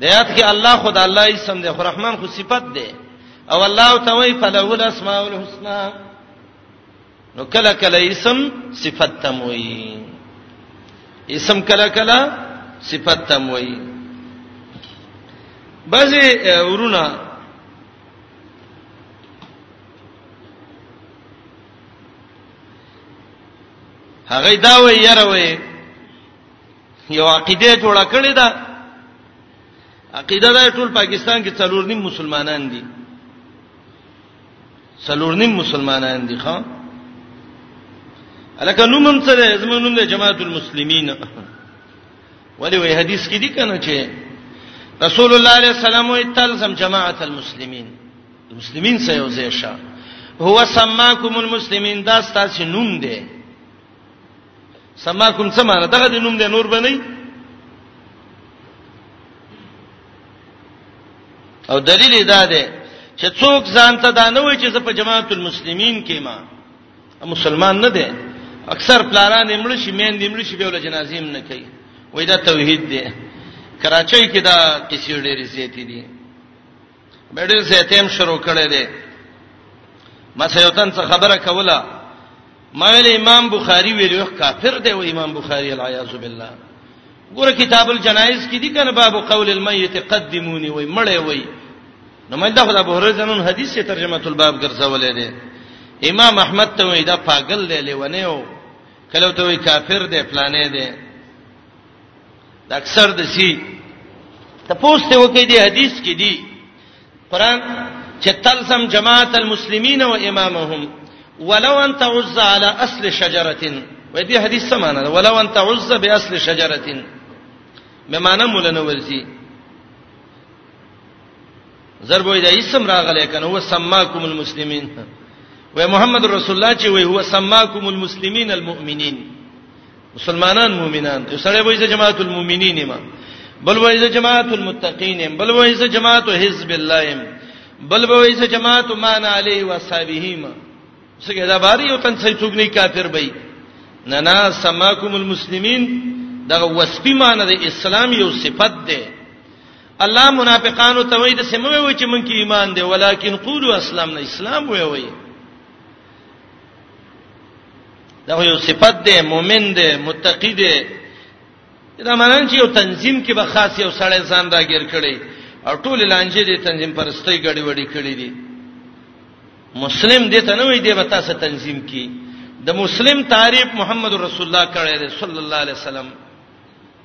د یاد کې الله خدای الله اسم دی خو رحمان خو صفت دی او الله تعالی فلول اسماء الحسنا نو کله کله اسم صفت تم وي اسم کله کله صفت تم وي بعضی ورونه هغه دا وی یره وی یو عقیده جوړه کړې ده عقیده دا ټول پاکستان کې څلور نیم مسلمانان دي څلور نیم مسلمانان دي ښا الکه نوم هم څه ده زمونږ نوم ده جماعت المسلمین ولی وی حدیث کې دي کنه چې رسول الله علیه السلام وی تلزم جماعت المسلمین مسلمین سه یو ځای شه هو سماکم المسلمین دا ستاسو نوم دی سماکم څه معنی دغه د نوم د نور بنئ او دلیل دا دی چې څوک ځان ته دا نه وایي چې زه په جماعت المسلمین کې ما مسلمان نه دی اکثر پلاران یې مړ شي مین دې مړ شي به ول جنازې هم نه کوي وای دا توحید دی کراچۍ کې دا کیسې ډېرې زیاتې دي مډیر زیتیم شروع کړی دی ما سیوتن څه خبره کوله ما ویل امام بخاری ویلو کافر دی و امام بخاری العیاذ بالله ګوره کتاب الجنایز کې دي کنه باب قول المیت قدمونی وای مړې وای نو مې دا خدای به هرې جنون حدیث ته ترجمه الباب ګرځولې ده امام احمد ته وای دا پاگل دی لیونه و کله ته وای کافر دی فلانه دی د اکثر د سی ته پوسټ وکي دی حدیث کې دی قران چې تلزم جماعت المسلمین و امامهم ولو ان تعز على اصل شجره وې دې حدیث سمانه ده ولو ان تعز باصل شجره به معنا مولنه ورسی ضربو دې اسم راغله کنه هو سماکم المسلمین وې محمد رسول الله چې وې هو سماکم المسلمین المؤمنین مسلمانان مؤمنان یو سړی وایي چې جماعت المؤمنین ما بل وایي چې جماعت المتقین بل وایي چې جماعت حزب الله بل وایي چې جماعت مان علی و صحابه ما څنګه دا باری یو تن څوک نه کافر بې نه نه سماکم المسلمین دغه وسپی معنی د اسلام یو صفت ده الله منافقانو ته وایي د سمو وایي چې مونږ کې ایمان دی ولیکن قولوا اسلام نه اسلام وایي دا یو صفت دی مؤمن دی متقی دی دا مانن چې یو تنظیم کې به خاص یو سړی ځان راګیر کړي او ټول لانجه دي تنظیم پرستۍ غړي وړي کړي دي مسلم دې ته نه وي دی به تاسو تنظیم کی د مسلم تعریف محمد رسول الله کړی دی صلی الله علیه وسلم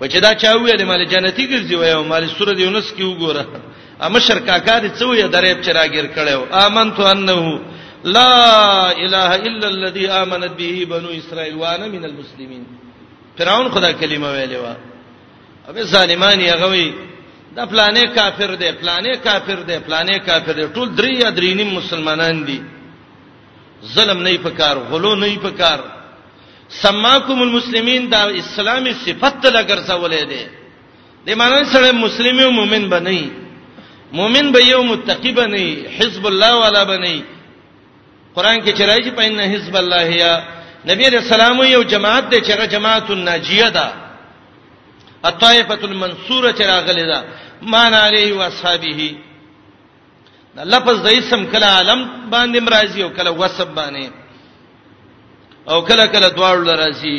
و چې دا چا ویل مال جنتی ګرځي وای او مال سوره د یونس کې وګوره اما شرکاکا دې څو یې درېب چې راګیر کړو امنت انه لا اله الا الذي امنت به بنو اسرائيل وانا من المسلمين فرعون خدا کلمه ویلې و ابه ظالمانی هغه دا پلانې کافر دی پلانې کافر دی پلانې کافر دی ټول درې یا درې نیم مسلمانان دي ظلم نه پکار غلو نه پکار سماکم المسلمین دا اسلامي صفت له ګرځولې ده د معنی سره مسلمان او مؤمن بنئ مؤمن به یو متقی بنئ حزب الله والا بنئ قران کې چې راځي په ان حزب الله یا نبی رسول الله یو جماعت دی چې هغه جماعت الناجیه ده الطائفه المنصوره چې راغلي ده مان علی و اصحابہ دا لفظ د اسم کله عالم باندې مرাজি او کله وصف باندې او کله کله دواړو لرازي